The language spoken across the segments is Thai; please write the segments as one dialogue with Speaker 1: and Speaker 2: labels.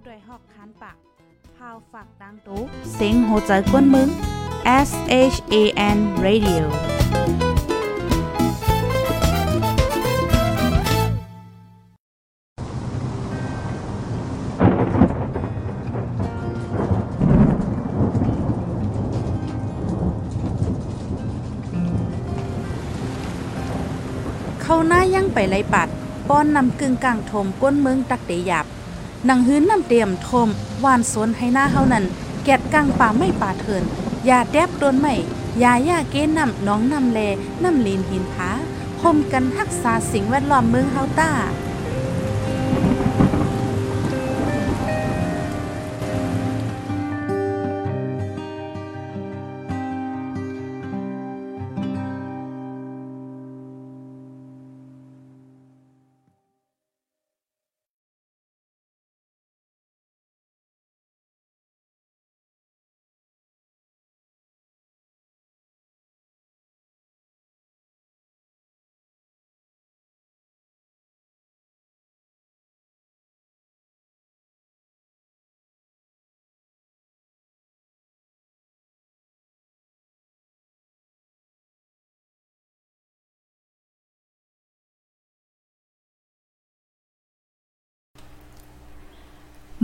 Speaker 1: ผู้ดยหอกคานปากพาวฝากดังตู้เสียงโหใจกวนมึง S H A N Radio เขาหน้ายังไปไลปัด ป้อนนำกึ่งกลางทมก้นเมืองตักเตหยับ นังหื้นน้ำเตรียมทมวานสนให้หน้าเฮานั้นแกดกลางป่าไม่ป่าเถินยาแดบโดนไม่ยายาเก้น้ำน้องน้ำแลน้ำลีนหินผาคมกันทักษาสิ่งแวดล้อมเมืองเฮาต้า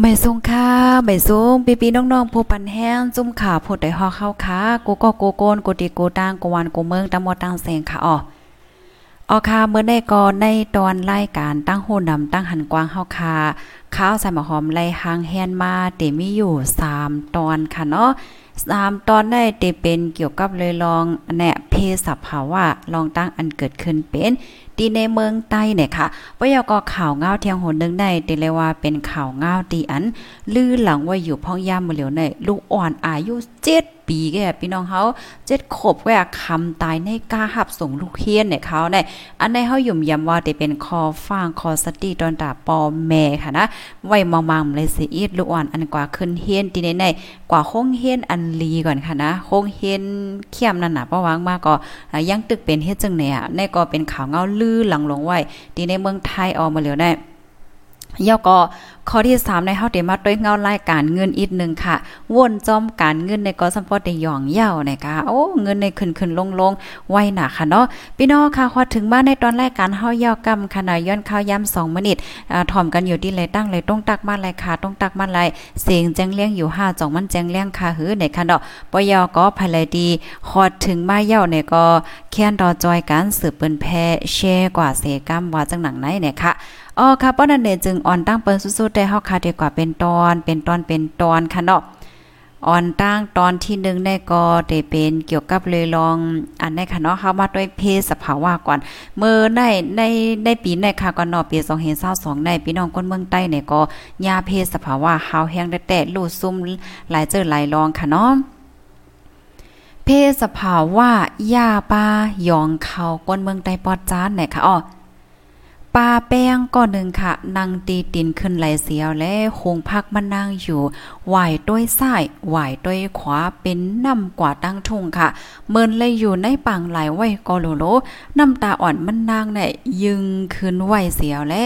Speaker 2: ไม่สูงค่ะไม่สูงปีปีน้องๆผู้ปันแห้งจุ่มขาผู้ใดฮอเข้าค่ะกูก็โกโกนกูติกูตางกูวันกูเมืองตะมอตังแสงค่ะอ๋อออค่ะเมื่อได้ก่อนในตอนรายการตั้งโหนำตั้งหันกว้างเฮาค่ะข้าวใส่หมะหอมไล่หางแฮนมาเตมีอยู่ 3 ตอนค่ะเนาะสามตอนได้เตเป็นเกี่ยวกับเลยลองแนะเพศสภาวะลองตั้งอันเกิดขึ้นเป็น ตีในเมืองใต้เนี่ยค่ะว่ายก็ข่าวเงาเทียงหนนึงได้ตีเลยว่าเป็นข่าวเงาตีอัน ลือหลังว่าอยู่พ่องย่ามมือเหลียวในลูกอ่อนอายุเจ็ด ปีแกพี่น้องเขาเจ็ดขบแวกคำตายในกาหับส่งลูกเฮียนเนี่ยเขาเนี่ยอันในเขาหยุ่มยำว่าจะเป็นคอฟางคอสติตอนตาปอแม่ค่ะนะไว้มองๆเลยสิอีดลูกอ่อนอันกว่าขึ้นเฮียนตีในในกว่าห้องเฮียนอันลีก่อนค่ะนะห้องเฮียนเขี้ยมนั่นน่ะประวังมากก็ยังตึกเป็นเฮ็ดจังเนี่ยในก็เป็นข่าวเงาลือหลังลงไว้ตีในเมืองไทยออกมาแล้วได้ ย่อก็ข้อที่3ในเฮาได้มาด้วยเงารายการเงินอีกนึงค่ะวนจอมการเงินในกอสัมปอได้หย่องเย่านะคะโอ้เงินในขึ้นๆลงๆไว้หนาค่ะเนาะพี่น้องค่ะฮอถึงบ้านในตอนรายการเฮาย่อกำค่ะนะย้อนข้าวย้ำ2มินิตอ่ถ่อมกันอยู่ที่เลยตั้งเลยต้องตักมาเลยค่ะต้องตักมาเลยเสียงแจ้งเลี้ยงอยู่5จองมันแจ้งเลี้ยงค่ะหือในค่ะเนาะปยอก็ภายเลยดีฮอดถึงมาเย่าเนี่ยก็แค้นรอจอยกันสืบเปิ้นแพแชร์กว่าเสกำว่าจังหนังไหนเนี่ยค่ะอ๋อค่ะป้อนั่นเดจึงอ่อนตั้งเปิ้นสุดๆได้เฮาค่ะดีกว่าเป็นตอน เป็นตอนเป็นตอนค่ะเนาะอ่อนตั้งตอนที่1ได้ก็ได้เป็นเกี่ยวกับเลยลองอันในค่ะเนาะเฮามาด้วยเพศสภาวะก่อนเมื่อได้ในได้ปีในค่ะก่อนเนาะปี2022ในพี่น้องคนเมืองใต้เนี่ยก็ยาเพศสภาวะเฮาแห้งได้แต่ลู่ซุ่มหลายเจอหลายลองค่ะเนาะเพศสภาวะยาปายองเขาก้นเมืองใต้ปอดจานไหนค่ะอ๋อ ปลาแป้งก้อนหนึ่งค่ะนั่งตีตินขึ้นไหลเสียวและคงพักมันนั่งอยู่ไหวด้วยซ้ายไหวด้วยขวาเป็นน้ำกว่าตั้งทุ่งค่ะเมินเลยอยู่ในปังไหลไว้กอโลโลน้ำตาอ่อนมันนางเนี่ยยึงขึ้นไหวเสียวและ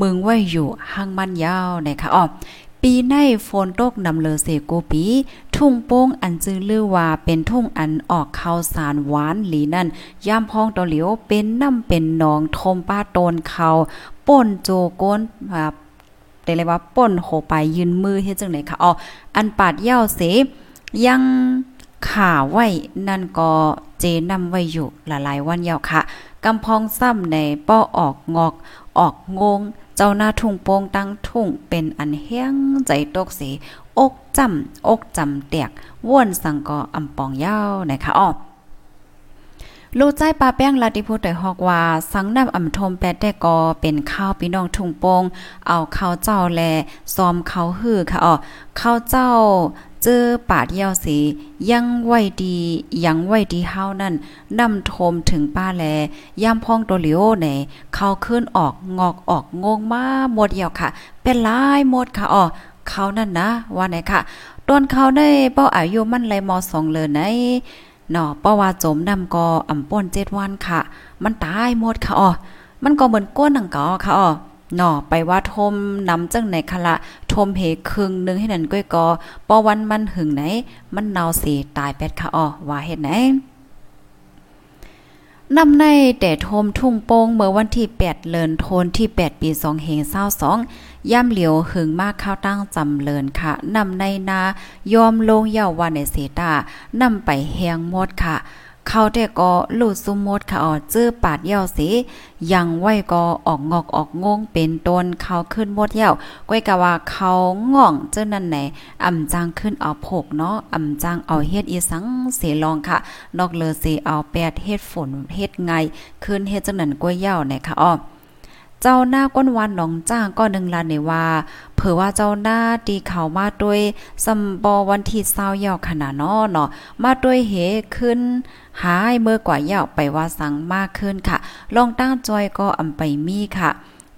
Speaker 2: มึงไว้อยู่ห่างมันยาวเนี่ยค่ะอ๋อ ปีในฝนตกนำเลอเสโกปี ทุ่งโป้งอันจื้อลือว่าเป็นทุ่งอันออกข้าวสารหวานหลีนั่นย่ามพองตอเหลียวเป็นน้ำเป็นหนองทมป้าโตนเขาป่นโจโก้นแบบได้เลยว่าป่นโหไปยืนมือเฮ็ดจังได๋ค่ะอ๋ออันปาดเย้าเสยังขาไว้นั่นก็เจนำไว้อยู่หลายๆวันยาวค่ะกำพองซ้ำในป้อออกงอกออกงง เจ้าหน้าทุ่งโปงตั้งทุ่งเป็นอันเฮียงใจตกสีอกจำอกจำเตียกว่นสังกออำปองยาวนะคะอ้อลูกใจปลาแป้งลาติพูดแต่ฮอกว่า สังน้ำอ่ำทมแปดได้กอเป็นข้าวพี่น้องทุ่งโปงเอาข้าวเจ้าแลซ้อมข้าวหื้อค่ะอ๋อข้าวเจ้า เจอปาดเยี่ยวสียังไหวดียังไหวดีเฮานั่นนำโทมถึงป้าแลย่ำพองตัวเหลียวไหนเขาขึ้นออกงอกออกงงมาหมดเหี่ยวค่ะ เป็นลายหมดค่ะอ๋อเขานั่นนะว่าไหนค่ะต้นเขาได้เป้าอายุมันเลยมสองเลยไหนเนาะเพราะว่าจมนำกออ่ำป่นเจ็ดวันค่ะ มันตายหมดค่ะอ๋อมันก็เหมือนก้นหนังกอค่ะอ๋อ เนาะไปว่าทมนำจังไหนคละทมเหครึ่งนึงให้นั่นก้อยกอปอวันมันหึงไหน มันเนาสีตายเป็ดค่ะอ้อว่าเฮ็ดไหนนำในแต่โทมทุ่งโป่งเมื่อวันที่ 8 เลินโทนที่ 8 ปี2เฮง22ย่ำเหลียวหึงมากข้าวตั้งจำเลินค่ะนำในนายอมลงเยาวันในเสตานำไปแหงหมดค่ะ เขาแต่ก็ลูดซุมมดค่ะอ๋อจื้อปาดเย่าสิยังไว้ก็ออกงอกออกงงเป็นต้นเขาขึ้นมดเย่าก้อยกะว่าเขาง่องเจ้านั่นไหนอ่ำจางขึ้นเอาผกเนาะอ่ำจางเอาเฮ็ดอีสังเสลองค่ะ นอกเลยสิเอาแปดเฮ็ดฝนเฮ็ดไงขึ้นเฮ็ดเจ้านั่นก้อยเย่าเนี่ยค่ะออ เจ้าหน้าก้นวันหนองจ้างก็หนึ่งลานในว่าเผื่อว่าเจ้าหน้าตีเขามาด้วยสัมบอวันที่เศร้าเยาขนาดนาะเนาะมาด้วยเหขึ้น หายเมื่อกว่าเยาไปว่าสังมากขึ้นค่ะ ลองตั้งจอยก็อำไปมีค่ะ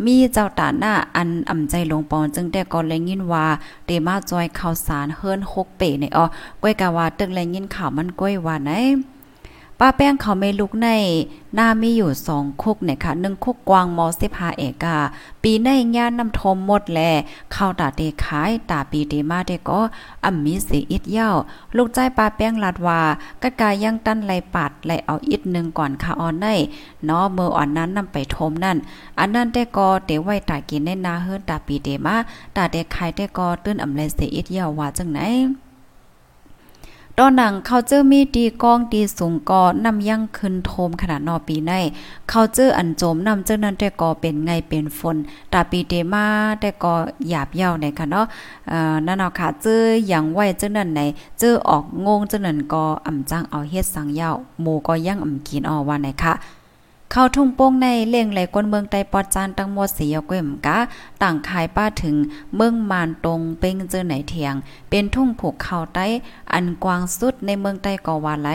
Speaker 2: มีเจ้าตาหน้าอันอ่ำใจลงปอนจึงแต่ก็เลยยินว่าเดมาจอยข่าวสารเฮิรน6เป๋ในอ้อก้อยกะว่าตึกแลยินข่าวมันก้อยว่าไหน ป้าแป้งเขาไม่ลุกใน หน้ามีอยู่สองคุกเนี่ยค่ะหนึ่งคุกกวางมอสิพาเอกา ปีในย่านน้ำทมหมดแลเข้าตาเตขายตาปีเดมาเดก็อ่ำมีสีอิดเย้าลูกใจป้าแป้งลาดว่ากัดกายังตั้นไหลปัดไหลเอาอิดหนึ่งก่อนค่ะออนในเนาะเมื่ออ่อนนั้นนำไปทมนั่น อันนั้นแต่ก็เตไว้ตากินในนาเฮิรนตาปีเดมาตาเดขายแต่ก็ตื้นอ่ำไหลสีอิดเย้าว่าจังไหน ตอนหนังเขาเจอมีดีกองดีสูงกอนำยั่งขึ้นโทมขนาดนอปีในเขาเจออันโจมนำเจ้านั้นแต่ก็เป็นไงเป็นฝนตาปีเตมาแต่ก็หยาบเย้าในค่ะเนาะเอ่อนั่นเนาะค่ะเจออย่างไว้เจ้านั้นไหนเจอออกงงเจ้านั้นก็อ่ำจังเอาเฮ็ดสังเย้าหมูก็ยังอ่ำกินออว่าไหนค่ะ เข้าทุ่งโป้งในเล่งไหลกวนเมืองไตปอดจานตั้งหมดสียก้มกะต่างขายป้าถึงเมืองมานตรงเป้งเจอไหนเทียง เป็นทุ่งผูกเข้าใต้อันกว้างสุดในเมืองใต้กอวาไล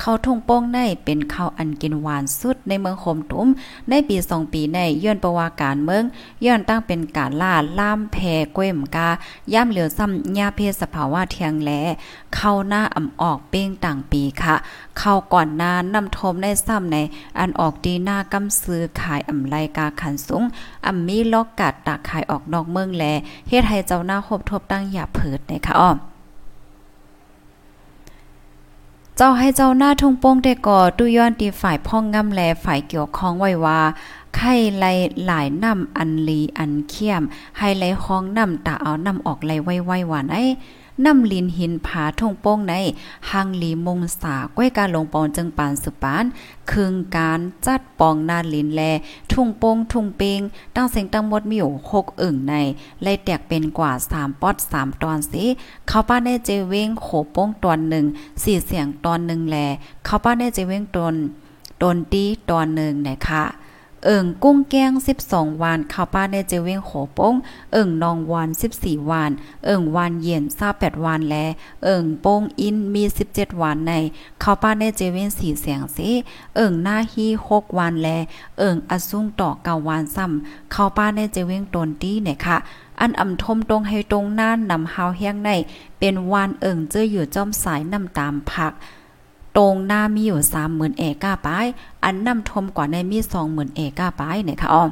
Speaker 2: เข้าทุ่งโป้งในเป็นข้าวอันกินหวานสุดในเมืองโคมตุ้ม ในปีสองปีในย้อนประวาการเมืองย้อนตั้งเป็นการล่าล่ามแพเก้มกาย่ำเหลียวซ้ำยาเพศสภาวะเทียงแลเข้าหน้าอ่ำออกเป้งต่างปีค่ะ เข้าก่อนนานนำทมในซ้ำในอันออกดีหน้ากำซื้อขายอำไลกาขันสูงอำมีลอกกัดตากขายออกนอกเมืองแลเฮ็ดให้เจ้าหน้าคบทบตั้งอย่าเผิดนะคะอ้อเจ้าให้เจ้าหน้าทุ่งโป้งได้ก่อตุย้อนตีฝ่ายพ่องงำแลฝ่ายเกี่ยวข้องไว้ว่าไข่ไลหลายน้ำอันลีอันเขี้ยม ให้ไหลห้องน้ำตาเอาน้ำออกไหลไว้ไว้หวานไอ้ น้ำลินหินผาทงโป้งในหังลีมงสาก้อยการลงปอนจึงปานสุปานคืงการจัดปองนาลินแล ทุ่งโป้งทุ่งเปงตั้งเสียงตั้งหมดมีอยู่หกอึ่งในไล่แตกเป็นกว่าสามปอดสามตอนสิเขาป้าในเจเว้งโขโป้งตอนหนึ่งสี่เสียงตอนหนึ่งแล เขาป้าในเจเว้งตนตนตีตอนหนึ่งนะคะ เอิงกุ้งแก้ง 12วานข้าวป้าในเจเวงโขป้ง เอิงนองวาน14วานเอิงวานเย็น28วานแลเอิงโป้งอินมี 17วานในข้าวป้าในเจเวง4เสียงสิเอิงหน้าฮี6วานแลเอิงอสุ้งต่อเกาวานซ้ำข้าวป้าในเจเวงตนตี้เนี่ยค่ะอันอำทมตรงให้ตรงน่านนำฮาวแห้งใน เป็นวานเอิงเจืออยู่จอมสายนำตามผัก ตรงหน้ามีอยู่สามหมื่นเอก้าปายอันนำทมกว่าในมีสองหมื่นเอก้าปายเนี่ยค่ะอ๋อ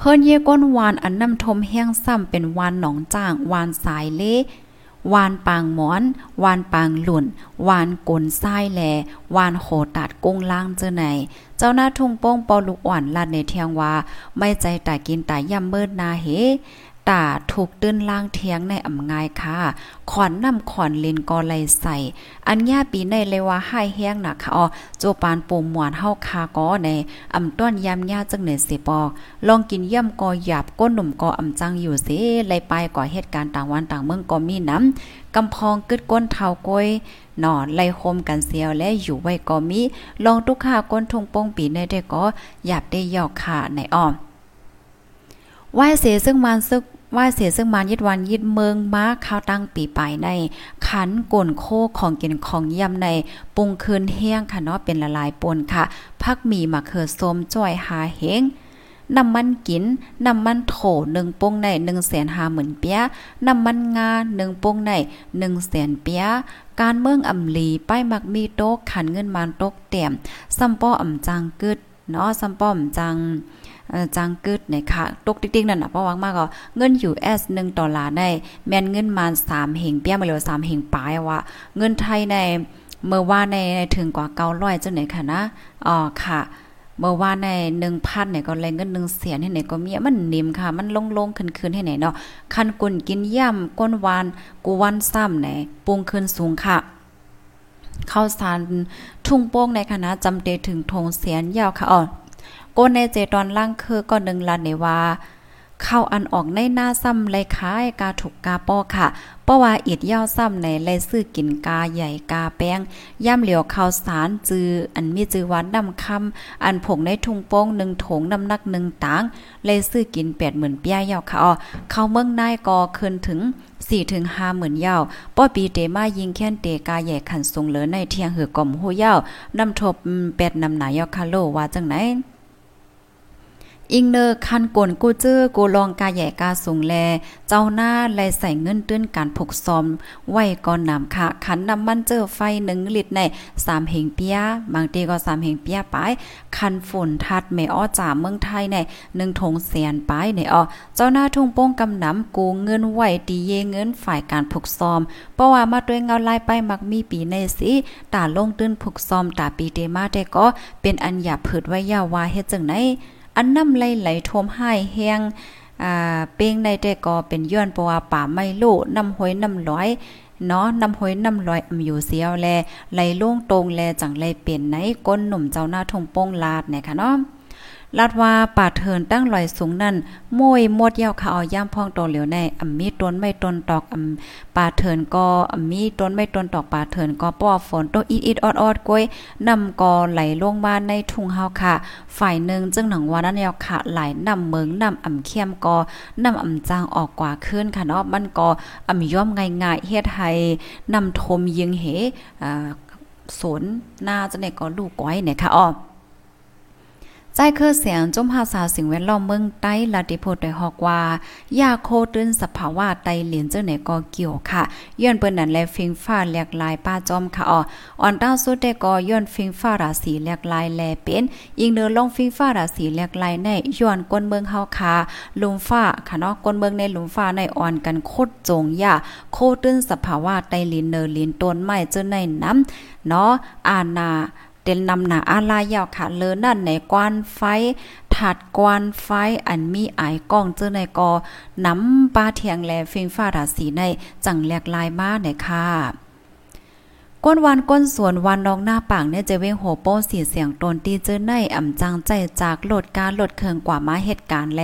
Speaker 2: เฮิรนเยก้นวานอันนำทมแห้งซ้ำเป็นวานหนองจ้างวานสายเละวานปางหมอน วานปางหลุ่น วานกลทรายแล วานโหตัดกุ้งล่างเจอไหน เจ้าหน้าทุ่งโป้งปอลูกอ่อนลาดในเทียงว่า ไม่ใจแตากินแตาย่ำเมิดนาเฮ ตาถูกตื้นล่างเทียงในอ่ำงายค่ะ ขอนนำขอนเลนกอไลใส่ อันย่าปีในเลยว่าให้แห้งนะค่ะอ๋อโจปานปูหมวนเฮาคาก็ในอ่ำต้นยำย่าจังไหนสิปอลองกินย่ำกอหยาบก้นหนุ่มกออ่ำจังอยู่สิเลไปก่อเหตุการณ์ต่างวันต่างเมืองก็มีน้ำกำพองกึดก้นเท้าก้อยนอนไล่โคมกันเสียวและอยู่ไว้ก็มีลองทุกข้าก้นทงปงปีในได้ก็หยาบได้ยอกขาในอ้อมไหวเสซึ่งมันซึก ว่าเสียซึ่งมานยิดวันยิดเมืองม้าข้าวตั้งปีไปใน ขันก่นโคของกินของยำในปรุงคืนแห้งค่ะเนาะเป็นละลายปนค่ะพักมีมะเขือส้มจ้อยหาเฮงน้ำมันกินน้ำมันโถหนึ่งปงในหนึ่งแสนห้าหมื่นเปียน้ำมันงาหนึ่งปงในหนึ่งแสนเปียการเมืองอำลีป้ายมักมีโต๊ะขันเงินมานตกเต็มซัมป้ออำจังกึดเนาะซัมป้ออำจังจัง จังกึดในค่ะตกติ๊กๆนั่นน่ะเพราะว่ามากก็เงินอยู่ S 1ดอลลาร์ในแม่นเงินมา3เหงเปี้ยมาเลย3เหงปลายว่าเงินไทยในเมื่อว่าในถึงกว่า900จังไหนค่ะนะอ๋อค่ะเมื่อว่าในหนึ่งพันเนี่ยก็แรงเงินหนึ่งเสียนให้ไหนก็มีมันนิ่มค่ะ มันลงลงขึ้นขึ้นให้ไหนเนาะคันกุนกินย่ำก้นวานกูวันซ้ำไหนปรุงขึ้นสูงค่ะข้าวสารทุ่งโป้งในคณะจำเดถึงทงเสียนยาวค่ะอ๋อ ก้นในเจตอนล่างคือก็หนึ่งลันในว่าเข้าอันออกในหน้าซ้ำไรคายกาถูกกาป้อค่ะ เพราะว่าอีดยาวซ้ำในไรซื้อกินกาใหญ่กาแป้งย่ำเหลียวข้าวสารจือ อันมีจือหวานดำคำอันผงในทุ่งโป้งหนึ่งถงน้ำหนักหนึ่งต่างไรซื้อกินแปดหมื่นเปียยาวค่ะอ๋อเข้าเมืองนายกอคืนถึงสี่ถึงห้าหมื่นยาวป้อปีเตมายิงแค้นเตกาใหญ่ขันสูงเหลือในเทียงหือกลมหูยาวนำทบเป็ดนำหนายอคาโลว่าจังไหน อิงเนอร์คันกลกูเจอกูลองกาใหญ่กาสูงแล เจ้าหน้าแลใส่เงินตื้นการผกซอม ไว้ก่อนนำค่ะ ขันน้ำมันเจอไฟหนึ่งลิตรในสามเหงเปียบางทีก็สามเหงเปียไป คันฝนทัดแม่อ้อจ่าเมืองไทยในหนึ่งถงแสนไปในอ้อเจ้าหน้าทุ่งโป้งกำนำกูเงินไหวตีเยเงินฝ่ายการผกซอม เพราะว่ามาด้วยเงาลายไปมักมีปีในสิตาลงตื้นผกซอมตาปีเตมาแต่ก็เป็นอันหยาผิดไว้ยาววาเฮ็ดจังไหน อันน้ำไหลไหลทมให้แห้งอ่าเป้งในแต่ก็เป็นย้อนเพราะว่าป่าไม่โลน้ำห้อยน้ำร้อยเนาะน้ำห้อยน้ำลอยอำอยู่เสียวแลไหลลงตรงแลจังไหลเป็นไหนก้นหนุ่มเจ้าหน้าทงโป้งลาดเนี่ยค่ะเนาะ ลาดว่าป่าเถินตั้งลอยสูงนั่นมวยมดยาวขาอย่ามพองโตเหลียวในอำมีต้นไม่ต้นตอกอำป่าเถินก็อำมีต้นไม่ต้นตอกป่าเถินก็ป้อฝนตกอีดๆออดๆก้อยนำกอไหลลงมาในทุ่งเฮาค่ะ ฝ่ายหนึ่งจึงหนังว่านั้นยาวค่ะไหลนำเมืองนำอำเข้มก็นำอำจางออกกว่าขึ้นค่ะเนาะมันก็อำย่อมง่ายๆเฮ็ดให้นำทมยิงเหอ่าสนหน้าจะเนี่ยก็ลูกก้อยเนี่ยค่ะอ้อ ใจเคือเสียงจมภาษาสิ่งแวดล้อมเมืองใต้ลาติโพดได้ฮอกว่า ยาโคตื้นสภาวะไตเหรียญเจ้าไหนก็เกี่ยวค่ะ ย้อนเปิ้นนั่นแลฟิงฟ้าแหลกลายป้าจอมค่ะอ๋ออ่อนตั้งสุดได้ก็ย้อนฟิงฟ้าราศีแหลกลายแลเป็นยิงเดินลงฟิงฟ้าราศีแหลกลายในย้อนก้นเมืองเฮาค่ะลุมฟ้าค่ะเนาะก้นเมืองในลุมฟ้าในอ่อนกันโคตรจงยาโคตื้นสภาวะไตเหรียญเนอเหรียญต้นไม้เจ้าในน้ำเนาะอานา เต็นนำหนาอาลายาวค่ะเลอนั่นในกวนไฟถัดกวนไฟอันมีไอกล้องเจอในกอน้ำปลาเทียงแลฟิงฟ้าราศีในจังแหลกลายมาเนี่ยค่ะ ก้นวันก้นสวนวันนองหน้าปางเนี่ยจะเว้งโหโป้สีเสียงตนตีเจอในอ่ำจังใจจากโหลดการโหลดเคืองกว่ามาเหตุการณ์แล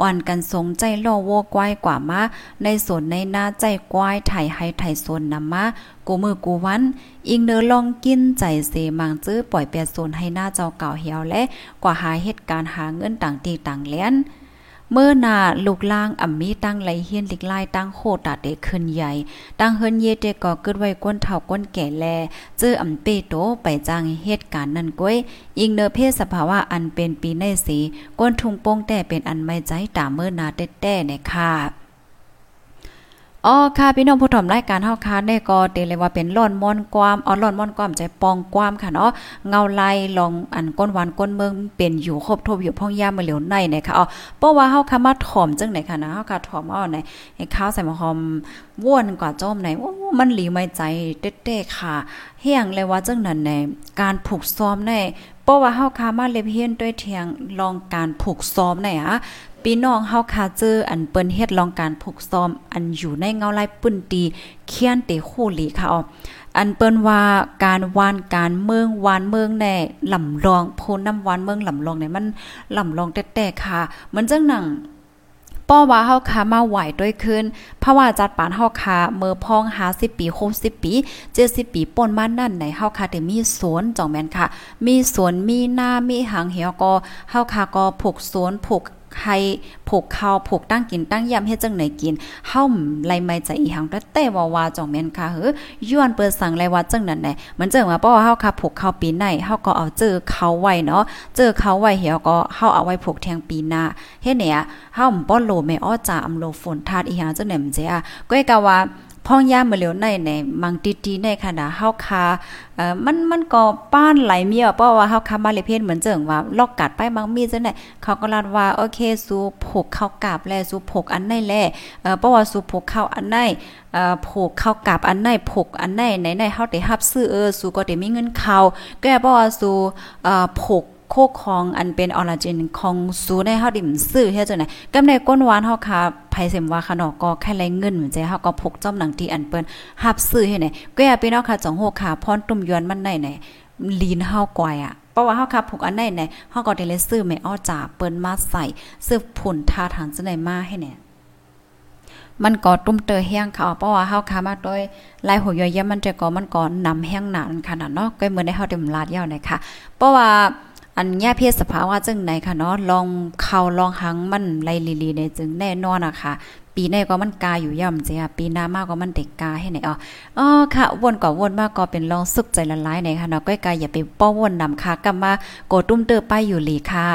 Speaker 2: อ่อนกันสงใจล่อโวกวายกว่ามาในสวนในหน้าใจกวายไถให้ไถสวนนำมากูมือกูวัน อิงเนอลองกินใจเสมังจื้อปล่อยเปียโซนให้หน้าเจ้าเก่าเหี่ยวและกว่าหาเหตุการณ์หาเงินต่างตีต่างเลี้ยน เมื่อนาลูกล่างอ่ำมีตั้งไหลเฮียนลิกไล่ตั้งโคตาเดขึ้นใหญ่ตั้งเฮินเยเตก็เกิดไว้ก้นเฒ่าก้นแก่แลเจออ่ำเปโตไปจ้างเหตุการณ์นั้นก้อยยิงเนอเพศสภาวะอันเป็นปีในสีก้นทุงโป้งแต่เป็นอันไม่ใจตามเมื่อนาแต้ๆเนี่ยค่ะ อ๋อค่ะพี่น้องผู้ถมรายการเฮาค่ะได้ก็เตเลยว่าเป็นล่อนม่อนความอ๋อล่อนม่อนความใจปองความค่ะเนาะเงาไล่ลองอันก้นหวานก้นเมืองเป็นอยู่ครบทบอยู่พ่องยามมาเหลียวในนะคะอ๋อเพราะว่าเฮาค่ะมาถ่อมจังไหนค่ะนะเฮาค่ะถ่อมเอาไหนให้ข้าวใส่หมอหอมว่วนกว่าจ้อมไหนโอ้มันหลีไม่ใจเต้ๆค่ะเฮียงเลยว่าจังนั้นในการผูกซ้อมในเพราะว่าเฮาค่ะมาเล็บเฮียนด้วยเทียงลองการผูกซ้อมในอะ พี่น้องเฮาคาเจออันเปิ้นเฮ็ดลองการผูกซ้อม อันอยู่ในเงาลายปื้นตีเคียนเตคู่หลีค่ะอ๋ออันเปิ้นว่าการวานการเมืองวานเมืองแน่ลำลองโพน้ำวานเมืองลำลองเนี่ยมันลำลองแต้ๆค่ะเหมือนจังหนังป้อว่าเฮาคามาไหวด้วยขึ้นเพราะว่าจัดปานเฮาคาเมื่อพอง50ปี60ปี70ปีป่นมานั่นไหนเฮาคาได้มีสวนจ่องแม่นค่ะ มีสวนมีหน้ามีหางเหี่ยวก็เฮาคาก็ผูกสวนผูก ให้ผูกข้าวผูกตั้งกินตั้งยำเฮ็ดจังไหนกินเฮาไล่ไม่ใจอีหังแต่แต่ว่าว่าจ่องแม่นค่ะเฮ้ย้อนเปิดสั่งไลว่าจังนั้นแหละมันเจังว่าเพราะว่าเฮาค่ะผูกข้าวปีไหนเฮาก็เอาเจอเขาไว้เนาะเจอเขาไว้เหี่ยวก็เฮาเอาไว้ผูกแทงปีหน้าเฮ็ดเนี่ยเฮาบ่โลแม่อ้อจ่าอำโลฝนทาดอีหังจังไหนมันเจ้าก็กะว่า พ่องย่ามาเหลียวในในมังตีตีในขณะเฮาคาเอ่อมันมันก็ป้านไหลเมียเพราะว่าเฮาคามาเลเพนเหมือนเจิงว่าลอกกัดไปมังมีจังได๋เขาก็ลาดว่าโอเคสู่ผูกเข้ากาบแลสู่ผูกอันไหนแลเอ่อเพราะว่าสู่ผูกเข้าอันไหนเอ่อผูกเข้ากาบอันไหนผูกอันไหนไหนๆเฮาได้รับซื้อเออสูก็ได้มีเงินเข้าแก็เพราะว่าสูเอ่อผูก โคของอันเป็นออริจินของสูในเฮาดิมซื้อเฮ็ดจังได๋กำในก้นหวานเฮาค่ะไผเสมว่าขนอก็แค่ไรเงินเหมือนใจเฮาก็พกจ้อมหนังที่อันเปิ้นฮับซื้อให้ไหนก็อย่าพี่น้องค่ะจองโหค่ะพรตุ่มยวนมันได้ไหนลีนเฮากวยอะเพราะว่าเฮาค่ะพกอันไหนไหนเฮาก็ได้เลยซื้อแม่อ้อจ่าเปิ้นมาใส่ซื้อผุนทาทางจังได๋มาให้เนี่ยมันก็ตุ้มเตอแห้งค่ะเพราะว่าเฮาค่ะมาโดยลายหัวย่อยมันจะก็มันก็นำแห้งหนานขนาดเนาะก็เหมือนได้เฮาได้ลาดยาวนะคะเพราะว่า อันแย่เพศสภาวะจึงไหนค่ะเนาะลองเข้าลองหังมันไลลีๆในจึงแน่นอนอะค่ะ ปีในก็มันกาอยู่ย่ำจ้ะปีหน้ามากก็มันเด็กกาให้ไหนอ๋ออ๋อค่ะวนก็วนมากก็เป็นลองสุกใจละลายในค่ะเนาะก้อยกายอย่าไปป้อวนนำค่ะกลับมาโกตุ้มเตอไปอยู่หลีค่ะ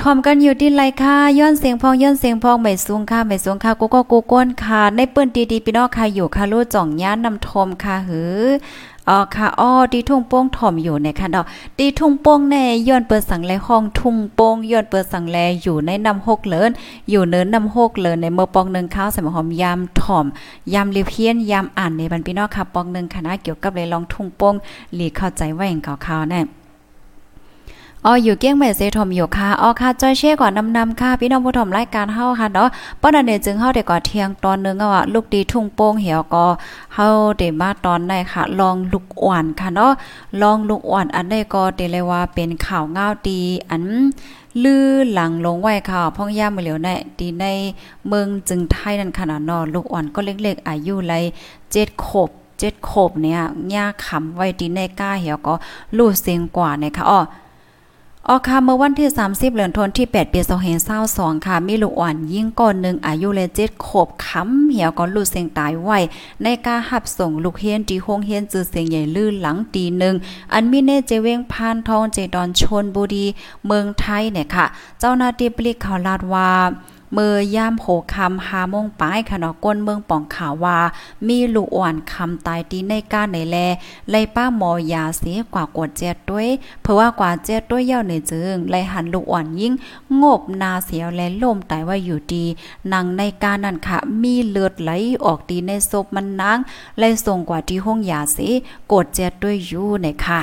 Speaker 2: ทอมกันอยู่ที่ไรค่ะย้อนเสียงพองย้อนเสียงพองไม่สูงค่ะไม่สูงค่ะกูก็กูก้นค่ะในเปิ้นดีๆพี่น้องค่ะอยู่ค่ะรู้จ่องย่านนำทมค่ะหือ อ๋อค่ะอ๋อดีทุ่งโป้งถ่อมอยู่ในค่ะดอกดีทุ่งโป้งแน่ย้อนเปิดสังแลห้องทุ่งโป้งย้อนเปิดสังแลอยู่ในน้ำหกเลินอยู่เนินนำหกเลินในเมื่อปองหนึ่งข้าวใส่หอมยามถ่อมยามเลียเพี้ยนยามอ่านในบรรพี่น้องค่ะปองหนึ่งคณะเกี่ยวกับเลยลองทุ่งโป้งหลีเข้าใจไว้อย่างข่าๆแน่ อ๋ออยู่เกี้ยงแม่เซทอมอยู่ค่ะอ๋อค่ะจอยเช่ก่อนนำนำค่ะพี่น้องผู้ชมรายการเฮาค่ะเนาะป้อนเนี่ยจึงเฮาได้ก่อเที่ยงตอนนึงอะลูกดีทุ่งโป่งเหี่ยวก็เฮาได้มาตอนได้ค่ะ ลองลูกอ่อนค่ะเนาะลองลูกอ่อนอันได้ก็ได้เลยว่าเป็นข่าวเงาดีอันลือหลังลงไว้ค่ะพ่องย่ามือเหลียวในดีในเมืองจึงไทยนั่นขนาดนอลูกอ่อนก็เล็กๆอายุเลย7ขบเจ็ดขบเนี่ยย่าขำไว้ดีในก้าเหี่ยวก็ลู่เสียงกว่าเนี่ยค่ะอ้อ ออกค่ะเมื่อวันที่ 30เดือนธันวาคมที่ 8 ปี2522ค่ะ มีลูกอ่อนยิ่งก่อนหนึ่งอายุเลเจ็ดขบค้ำเหี่ยวก็ลูกเสียงตายไว้ในการหับส่งลูกเฮียนที่โรงเฮียนจือเสียงใหญ่ลื่นหลังตีหนึ่งอันมีเนเจเวงพานทองเจดอนชนบุรีเมืองไทยเนี่ยค่ะ เจ้าหน้าที่ปลิกข่าวลาดว่า มือย่ามโหคำหาโมงป้ายค่ะเนาะก้นเมืองป่องข่าวว่า มีลูกอ่อนคำตายตีในก้าในแลไล่ป้าหมอยาเสียกว่ากวดเจ็ดด้วย เพราะว่ากว่าเจ็ดด้วยเย่าในจึงไล่หันลูกอ่อนยิ่งงบนาเสียวและล่มตายว่าอยู่ดีนางในกานั่นค่ะ มีเลือดไหลออกดีในศพมันนางไล่ส่งกว่าที่ห้องยาเสีกดเจ็ดด้วยอยู่ในค่ะ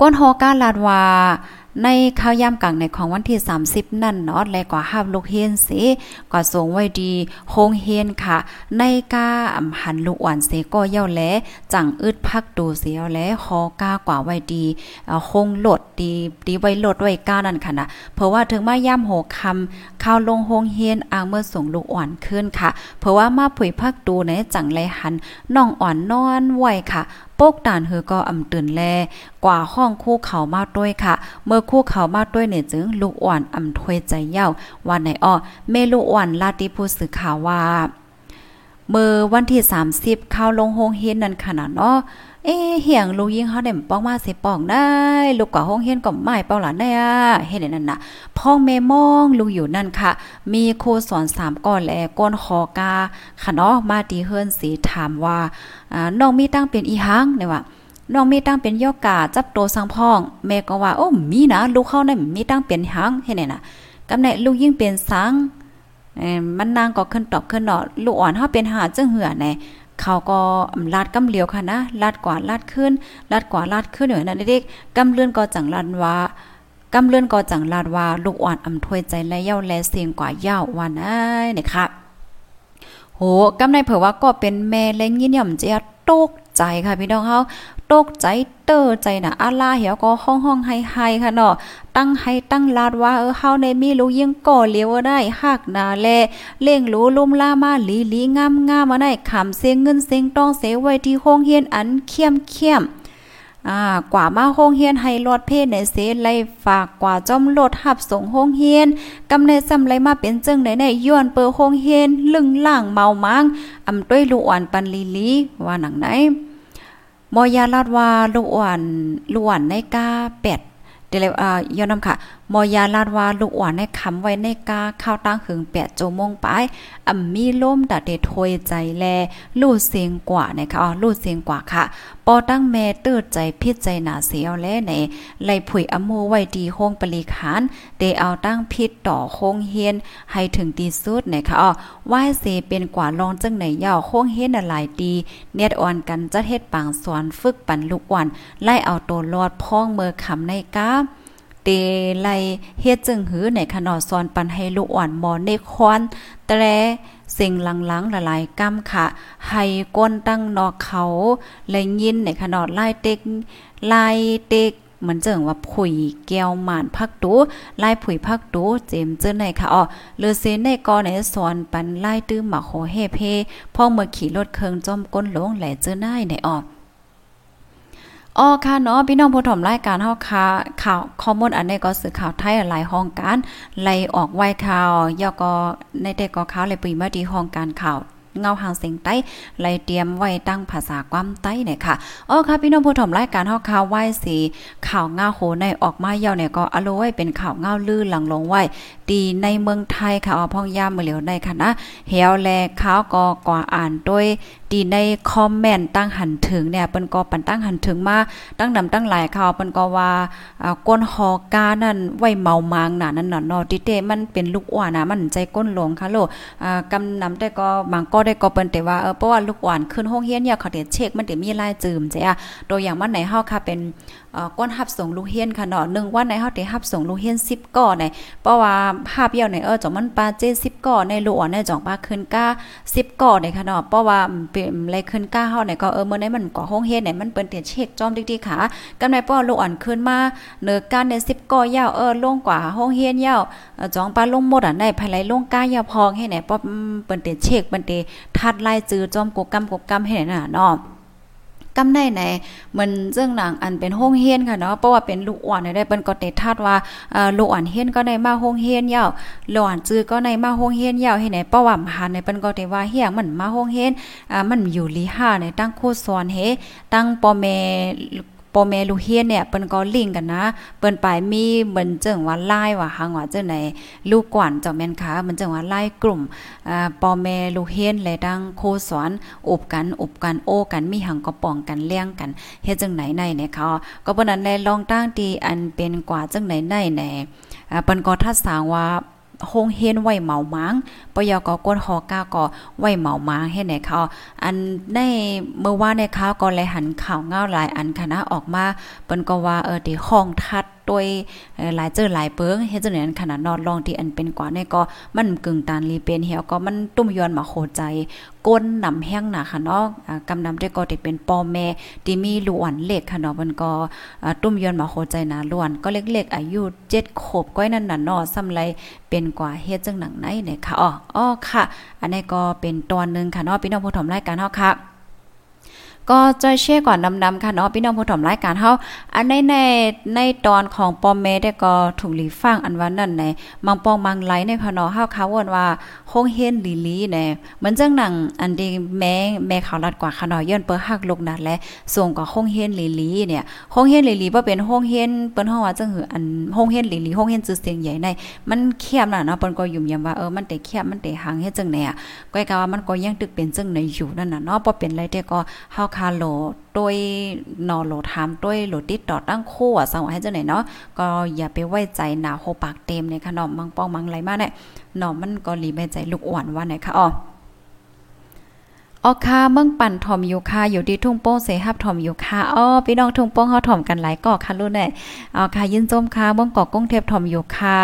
Speaker 2: ก้นฮอการลาดว่า ในข้าวยามกลางในของวันที่ 30 นั่นเนาะและกว่าห้าลูกเฮียนสิก็ส่งไว้ดีโฮงเฮียนค่ะ ในกาอำหันลูกอ่อนเสก็เย่าแลจังอึดพักดูเสียวแลคอกากว่าไว้ดีโฮงโหลดดีดีไว้โหลดไว้ก้านั่นค่ะนะเพราะว่าถึงมาย่ำโหคำข้าวลงโฮงเฮียนอางเมื่อส่งลูกอ่อนขึ้นค่ะ เพราะว่ามาผุยพักดูในจังไรหันน้องอ่อนนอนไว้ค่ะ ปกตานเฮอก็อำตื่นแล กว่าห้องคู่เขามาด้วยค่ะ เมื่อคู่เขามาด้วยเนี่ยจึงลูกอ่อนอำถวยใจเย้าวันไหนอ้อเมลูกอ่อนลาติผู้สื่อข่าวว่าเมื่อวันที่ 30 เข้าลงโฮงเฮนนั่นขนาดเนาะ เอ๊เหียงลูกยิงเขาได้ป้องมาเสป้องได้ ลูกกว่าห้องเฮียนก็ไม่เป้าหลานได้อะเฮ็ดนั่นน่ะพ่องแม่มองลูกอยู่นั่นค่ะ มีครูสอน3ก้อนแลก้นหอกาค่ะเนาะมาดีเฮือนสีถามว่าอ่าน้องมีตั้งเป็นอีหังเนี่ยว่าน้องมีตั้งเป็นยอกาจับโตสังพ่องแม่ก็ว่าโอ้มีนะลูกเขาได้มีตั้งเป็นหังเฮ็ดน่ะกำเนิดลูกยิ่งเป็นสังมันนางก็ขึ้นตอบขึ้นเนาะลูกอ่อนเฮาเป็นหาจึงเหือแน่ เขาก็ลาดกำเหลียวค่ะนะลาดกว่าลาดขึ้นลาดกว่าลาดขึ้นอย่างนั้นเด็กกำเลื่อนก็จังลาดว่ากำเลื่อนก็จังลาดว่าลูกอ่อนอำถวยใจและเย้าแลเสียงกว่าเย้าวันอ้นี่ค่ะโหกำในเผื่อว่าก็เป็นแม่เล้งยินย่อมเจียตกใจค่ะพี่น้องเฮา ตกใจเตอใจนะอาลาเหี่ยวก็ห้องห้องไฮไฮค่ะเนาะตั้งให้ตั้งลาดว่าเออเฮาในมีรู้ยิ่งก่อเลี้ยวได้หักนาแลเล่งรู้ลุ่มล่ามาลีลีงามงามมาได้ขำเสียงเงินเสียงต้องเสไว้ที่ห้องเฮียนอันเข้มเข้มอ่ากว่ามาห้องเฮียนให้รอดเพศในเสไลฝากกว่าจอมรถหับส่งห้องเฮียนกำในซำไรมาเป็นจึงในในย้อนเปิห้องเฮียนลึงล่างเมามังอำด้วยลูกอ่อนปันลีลีว่าหนังไหน มอยาลาดว่าลูกอ่อนลูกอ่อนในกาเป็ดเดลอ่าย้อนนำค่ะ มอยาลาดว่าลูกหวานในคำไว้ในกาข้าวตั้งหึงแปดโจมงไปอ่ำมีล่มดาเดถอยใจแลลู่เสียงกว่านะคะอ๋อลู่เสียงกว่าค่ะปอตั้งแม่เตื้อใจพิจใจหนาเสียวแลในไล่ผุยอโมไว้ดีโฮงปริขานเดเอาตั้งพิษต่อโคงเฮียนให้ถึงตีสุดนะคะอ๋อว่าเสเป็นกว่าลองจังไหนยาวโคงเฮียนหลายดีเนียดอ่อนกันจะเฮ็ดปางสอนฝึกปันลูกอวันไล่เอาตัวรอดพ้องเมื่อคำในก้า เตไลเฮ็ดจึงหือในขนอดซอนปันให้ลูกอ่อนมอนในควันแต่สิ่งหลังๆหลายๆกำค่ะ ให้ก้นตั้งนอกเขาเลยยินในขนอดไล่เต็กไล่เต็กเหมือนเจิงว่าผุยแก้วหมานพักตูไล่ผุยพักตูเจมเจอในค่ะอ๋อเลือเซนในกอในสอนปันไล่ตื้อหมาโหเฮเพพ่อเมื่อขี่รถเคิงจอมก้นหลงแหล่เจอหน้าในอ๋อ อ๋อค่ะเนาะพี่น้องผู้ถมรายการเฮาค่ะข่าวข้อมูลอันนี้ก็สื่อข่าวไทยหลายห้องการไล่ออกไว้ข่าวยอก็ในแต่ก็ข่าวเลยปีมาดีห้องการข่าว เงาหางเสียงใต้ไลเตรียมไว้ตั้งภาษาความใต้เนี่ยค่ะอ๋อค่ะพี่น้องผู้ชมรายการเฮาข่าวไหว้สีข่าวเงาโหในออกมาเยาวเนี่ยก็อโลไว้เป็นข่าวเงาลื่นหลังลงไว้ดีในเมืองไทยค่ะอ๋อพ่องย่ามมือเหลียวในค่ะนะเหี่ยวแลข่าวก็กว่าอ่านด้วยดีในคอมเมนต์ตั้งหันถึงเนี่ยเปิ้นก็ปันตั้งหันถึงมาตั้งนำตั้งหลายข่าวเปิ้นก็ว่าอ่าก้นหอกานั่นไว้เมามางน่ะนั่นน่ะเนาะติเตมันเป็นลูกอ้วนน่ะมันใจก้นหลงค่ะโลอ่ากำนำแต่ก็บางก็ได้ก็เปิ้นแต่ว่าเออเพราะว่าลูกหวานขึ้นห้องเฮียนเนี่ยเขาเด็ดเช็คมันจะมีลายจืมจ้ะตัวอย่างมันไหนเฮาค่ะเป็น ก้นฮับส่งลูกเฮียนค่ะเนาะ1วันไหนเฮาได้ฮับส่งลูกเฮียน10ก่อในเพราะว่าภาพเยี่ยวในเออจองมันปาเจ10ก่อในลูกอ่อนในจองปาขึ้นก้า10ก่อในค่ะเนาะเพราะว่าเป็นอะไรขึ้นก้าเฮาในก็เออเมื้อในมันก็ห้องเฮียนไหนมันเปิ้นเตียเช็คจอมดิกๆค่ะกำในป้อลูกอ่อนขึ้นมาเนื้อก้านใน10ก่อยาวเออลงกว่าห้องเฮียนยาวจองปาลงหมดอะในภายไหลลงก้ายาวพองให้ไหนป้อเปิ้นเตียเช็คเปิ้นเตียทัดไล่จือจอมกกำกกำให้ไหนน่ะเนาะ กำในไหนมันเรื่องหนังอันเป็นห้องเฮียนค่ะเนาะเพราะว่าเป็นลูกอ่อนได้เป็นก็เตทัดว่าลูกอ่อนเฮียนก็ในมาห้องเฮียนยาวลูกอ่อนจื้อก็ในมาห้องเฮียนยาวให้ไหนเพราะว่าหาในเป็นก็เตว่าเฮียงมันมาห้องเฮียนอ่ามันอยู่ลีห้าในตั้งโคสอนเฮตั้งปอแม่ ปอแม่ลูกเฮียนเนี่ยเปิ้นก็ลิงกันนะ เปิ้นไปมีเหมือนเจังว่าไล่ว่าหังว่าจังไหนลูกกวนเจ้าแม่นค่ะมันเจังว่าไล่กลุ่มอ่าปอแม่ลูกเฮียนและดังโคสอนอบกันอบกันโอกันมีหังก็ป้องกันเลี้ยงกันเฮ็ดจังไหนในเนี่ยค่ะก็เปิ้นนั้นในลองตั้งที่อันเป็นกว่าจังไหนในแน่อ่าเปิ้นก็ทัดสางว่า โฮงเฮียนไหวเหมามังปยกก้นหอก้าก็ไหวเหมามังให้ไหนเขาอันในเมื่อว่าในข่าวก็เลยหันข่าวเงาหลายอันคณะออกมาเปิ้นก็ว่าเออที่ห้องทัด โดยหลายเจอหลายเปิงเฮ็ดจังนั้นขนาดนอนลองที่อันเป็นกว่าเนี่ก็มันกึ่งตานลีเป็นเหี่ยวก็มันตุ้มย้อนมาโคใจก้นนำแห้งหนาค่ะเนาะกำนำได้ก็ที่เป็นปอแม่ที่มีล้วนเล็กค่ะเนาะมันก็ตุ้มย้อนมาโคใจนาล้วนก็เล็กๆอายุ7ขวบก้อยนั่นน่ะเนาะซำไรเป็นกว่าเฮ็ดจังหนังไหนเนี่ยค่ะอ๋ออ๋อค่ะ อันนี้ก็เป็นตอนนึงค่ะเนาะพี่น้องผู้ชมรายการเฮาค่ะ ก็จอยเช่ก่อนดำๆค่ะเนาะพี่น้องผู้ถมรายการเฮาอันในในในตอนของปอมเมได้ก็ถูกหลีฟังอันว่านั่นในมังปองมังไหลในค่ะเนาะเฮาเขาวนว่าคงเฮนลีลีแน่เหมือนจังหนังอันที่แม่แม่เขารัดกว่าค่ะเนาะย้อนเปิ้ฮักลกนั่นและส่งกับคงเฮนลีลีเนี่ยคงเฮนลีลีบ่เป็นคงเฮนเปิ้นเฮาว่าจังหืออันคงเฮนลีลีคงเฮนจื่อเสียงใหญ่ในมันเข้มน่ะเนาะเปิ้นก็ยุ่มยำว่าเออมันแต่เข้มมันแต่หางเฮ็ดจังไหนอะก้อยกะว่ามันก็ยังตึกเป็นจังไหนอยู่นั่นน่ะเนาะบ่เป็นไรแต่ก็เฮาคาโลด้วยนอโหลทามด้วยโหลติดต่อตั้งคู่อะสังว่าให้เจ้าไหนเนาะก็อย่าไปไว้ใจหนาโหปากเต็มในขนมมังปองมังไรมาเนี่ยหนอมันก็รีไม่ใจลูกอ่อนว่าไหนคะอ๋อออค่ะเมืองปั่นถอมอยู่ค่ะอยู่ที่ทุ่งโป้งเสหับถอมอยู่ค่ะอ้อพี่น้องทุ่งโป้งเฮาถอมกันหลายก่อค่ะรุ่นเนี่ยเอาค่ะยินจมค่ะเมืองเกาะกุ้งเทพถอมอยู่ค่ะ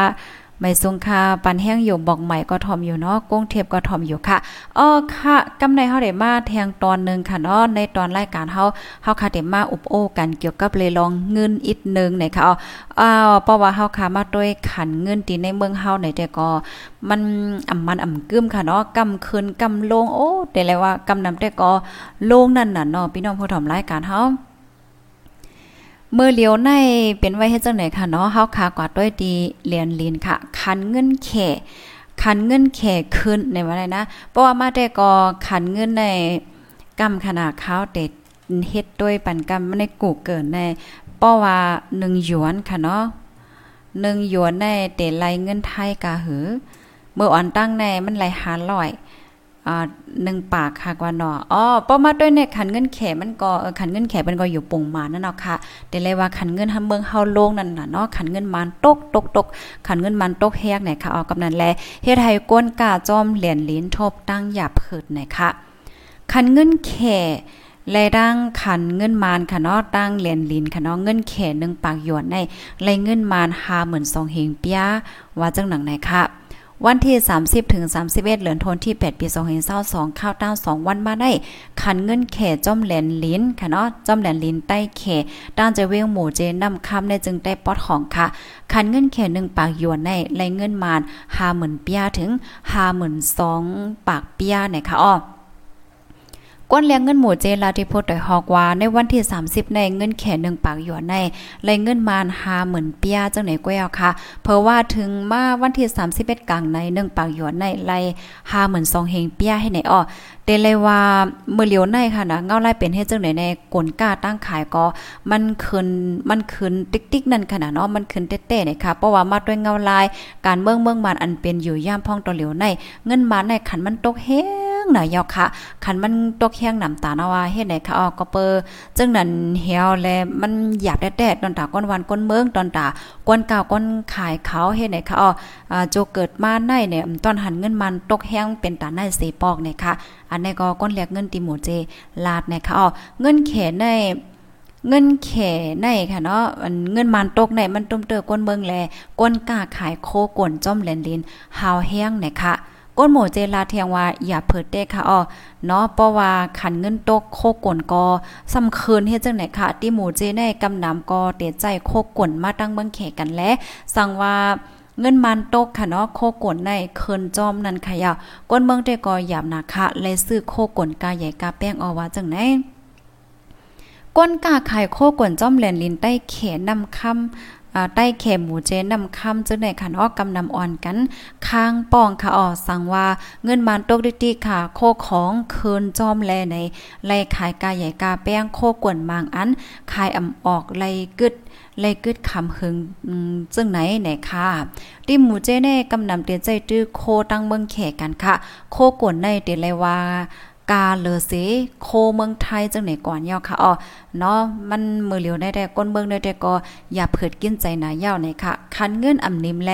Speaker 2: ไม่ทรงค่าปันแห้งอยู่บอกใหม่ก็ทอมอยู่เนาะกุ้งเทพก็ทอมอยู่ค่ะอ๋อค่ะกำในเฮาได้มาแทงตอนนึงค่ะเนาะในตอนรายการเฮาเฮาค่ะได้มาอุบโอกันเกี่ยวกับเลยลองเงินอีกนึงเนี่ยค่ะอ้าวเพราะว่าเฮาค่ะมาด้วยขันเงินที่ในเมืองเฮาเนี่ยแต่ก็มันอ่ำมันอ่ำกึมค่ะเนาะกำคืนกำลงโอ้แต่แล้วว่ากำนำแต่ก็ลงนั่นน่ะเนาะพี่น้องผู้ถอมรายการเฮา เมื่อเลียวในเป็นไว้ให้เจังไหนค่ะเนาะเฮาคากว่าด้วยดีเรียนลีนค่ะ คันเงินแข่คันเงินแข่ขึ้นในว่าไรนะ เพราะว่ามาแต่ก็คันเงินในกำขนาดข้าวเด็ดเฮ็ดด้วยปันกำในกูเกินในป้อว่า1หยวนค่ะเนาะ1หยวนในเตไลเงินไทยกะหือ เมื่ออ่อนตั้งในมันไหลหาร้อย หนึ่งปากค่ะกว่าเนาะอ๋อป้อมาด้วยเนี่ยขันเงินแขมันก็ขันเงินแขมันก็อยู่ปุ่งมานั่นเนาะค่ะแต่เลยว่าขันเงินทำเมืองเฮาโลงนั่นน่ะเนาะขันเงินมันตกตกตกขันเงินมันตกแฮกไหนค่ะออกกำนันแลเฮ็ดให้ก้นกาจอมเหรียญลิ้นทบตั้งหยาบเผิดไหนค่ะขันเงินแขและดังขันเงินมานค่ะเนาะตั้งเหรียญลินค่ะเนาะเงินแขหนึ่งปากหยวนในไรเงินมานหาเหมือนสองเฮงเปียว่าจังหนังไหนค่ะ วันที่ 30ถึง31 เหลือนทนที่ 8 ปี2522ข้าวต้า2วันมาได้ขันเงินเขจ้อมแหลนลิ้นค่ะเนาะจ้อมแหลนลิ้นใต้เข่ด้านจะเวงหมู่เจนำคำในจึงได้ปอดของค่ะขันเงินเขหนึ่งปากหยวนในไรเงินมาน50,000เปียถึง52,000ปากเปียเนี่ยค่ะอ้อ ก้นเลี้ยงเงินหมู่เจลาที่พูดโดยฮอกว่าในวันที่ 30 ในเงินแข่หนึ่งปากหยวนในเลยเงินมานหาเหมือนเปียจังไหนก้วยเอาค่ะ เพราะว่าถึงมาวันที่ 31กลางในหนึ่งปากหยวนในไลหาเหมือนสองเฮงเปียให้ไหนอ้อเตเลยว่าเมื่อเหลียวในค่ะนะเงาไล่เป็นเฮ็ดจังไหนในกลกล้าตั้งขายก็มันคืนมันคืนติ๊กๆนั่นขนาดเนาะมันคืนเต้ๆเนี่ยค่ะเพราะว่ามาด้วยเงาลายการเมืองเมืองมันอันเป็นอยู่ย่ามพ่องตัวเหลียวใน เงินมาในขันมันตกเฮ็ หน่อยยอกค่ะคันมันตกแห้งน้ำตาเนาะว่าเฮ็ดไหนค่ะออก็เปอจึงนั้นเหี่ยวแลมันหยาบแดดๆตอนตาก้นวันก้นเมืองตอนตาก้นกาวก้นขายเขาเฮ็ดไหนค่ะอออ่าโจเกิดมาในเนี่ยตอนหันเงินมันตกแห้งเป็นตาในเสปอกเนี่ยค่ะ อันนี้ก็ก้นเรียกเงินติหมูเจลาดเนี่ยค่ะออเงินแขนในเงินแขในค่ะเนาะเงินมันตกในมันตุ้มเตอก้นเมืองแลก้นกาขายโคกวนจ้อมแลนลินหาวแห้งเนี่ยค่ะ ก้นหมูเจลาเทียงว่าอย่าเผิดเด้ค่ะอ๋อเนาะเพราะว่าขันเงินตกโคกนกอสำคืนเฮ็ดจังไหนค่ะที่หมูเจในกำนำกอเตใจโคกนมาตั้งเบิ่งแขกันและสั่งว่าเงินมันตกค่ะเนาะโคกนในเคินจอมนั่นค่ะยาก้นเมืองเตกอหยาบนะคะเลยซื้อโคกนกาใหญ่กาแป้งเอาว่าจังไหนก้นกาไข่โคกวนจอมแหลนลินใต้เขนนำคำ ใต้เข็มหมูเจนนำคำจึงในขันออกกำนำอ่อนกันค้างป้องค่ะออสั่งว่าเงินมานตกดิติค่ะ โคของคืนจอมแลในไล่ขายกาใหญ่กาแป้งโคกวนมางอันขายอ่ำออกไล่กึดไล่กึดคำหึงจึงไหนไหนค่ะที่หมูเจเน่กำนำเตียนใจตื้อโคตั้งเมืองแขกกันค่ะ โคกวนในเตียเลยว่า กาเลอเสโคเมืองไทยจังไหนก่อนยาค่ะอ๋อเนาะมันมือเหลียวได้แต่ก้นเมืองได้แต่ก็อย่าเผิดกินใจหนายาวในค่ะ คันเงินอ่ำนิมแล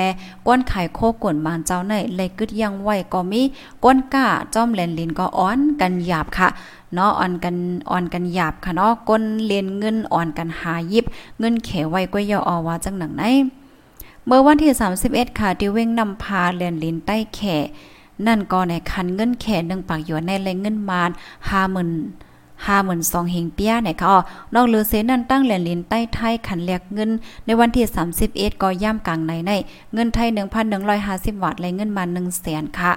Speaker 2: ก้นไข่โคกวนมานเจ้าในเลยกึดยังไหวก็มีก้นก้าจ้อมแลนลินก็อ้อนกันหยาบค่ะเนาะอ่อนกันอ่อนกันหยาบค่ะเนาะก้นเลียนเงินอ่อนกันหายิบ เงินเขไว้ก็ยออว่าจังหนังไหนเมื่อวันที่ 31 ค่ะที่เว้งนำพาเลียนลินใต้แข นั่นก็ในคันเงินแค่หนึ่งปากหยวนในแรงเงินมานห้าหมื่นห้าหมื่นสองเฮงเปียเนี่ยค่ะอ๋อนอกเลือเสนั่นตั้งแหลนลินใต้ไทยขันแลกเงิน ในวันที่สามสิบเอ็ดก็ย่ำกลางในใน เงินไทยหนึ่งพันหนึ่งร้อยห้าสิบบาทและเงินมาหนึ่งแสนค่ะ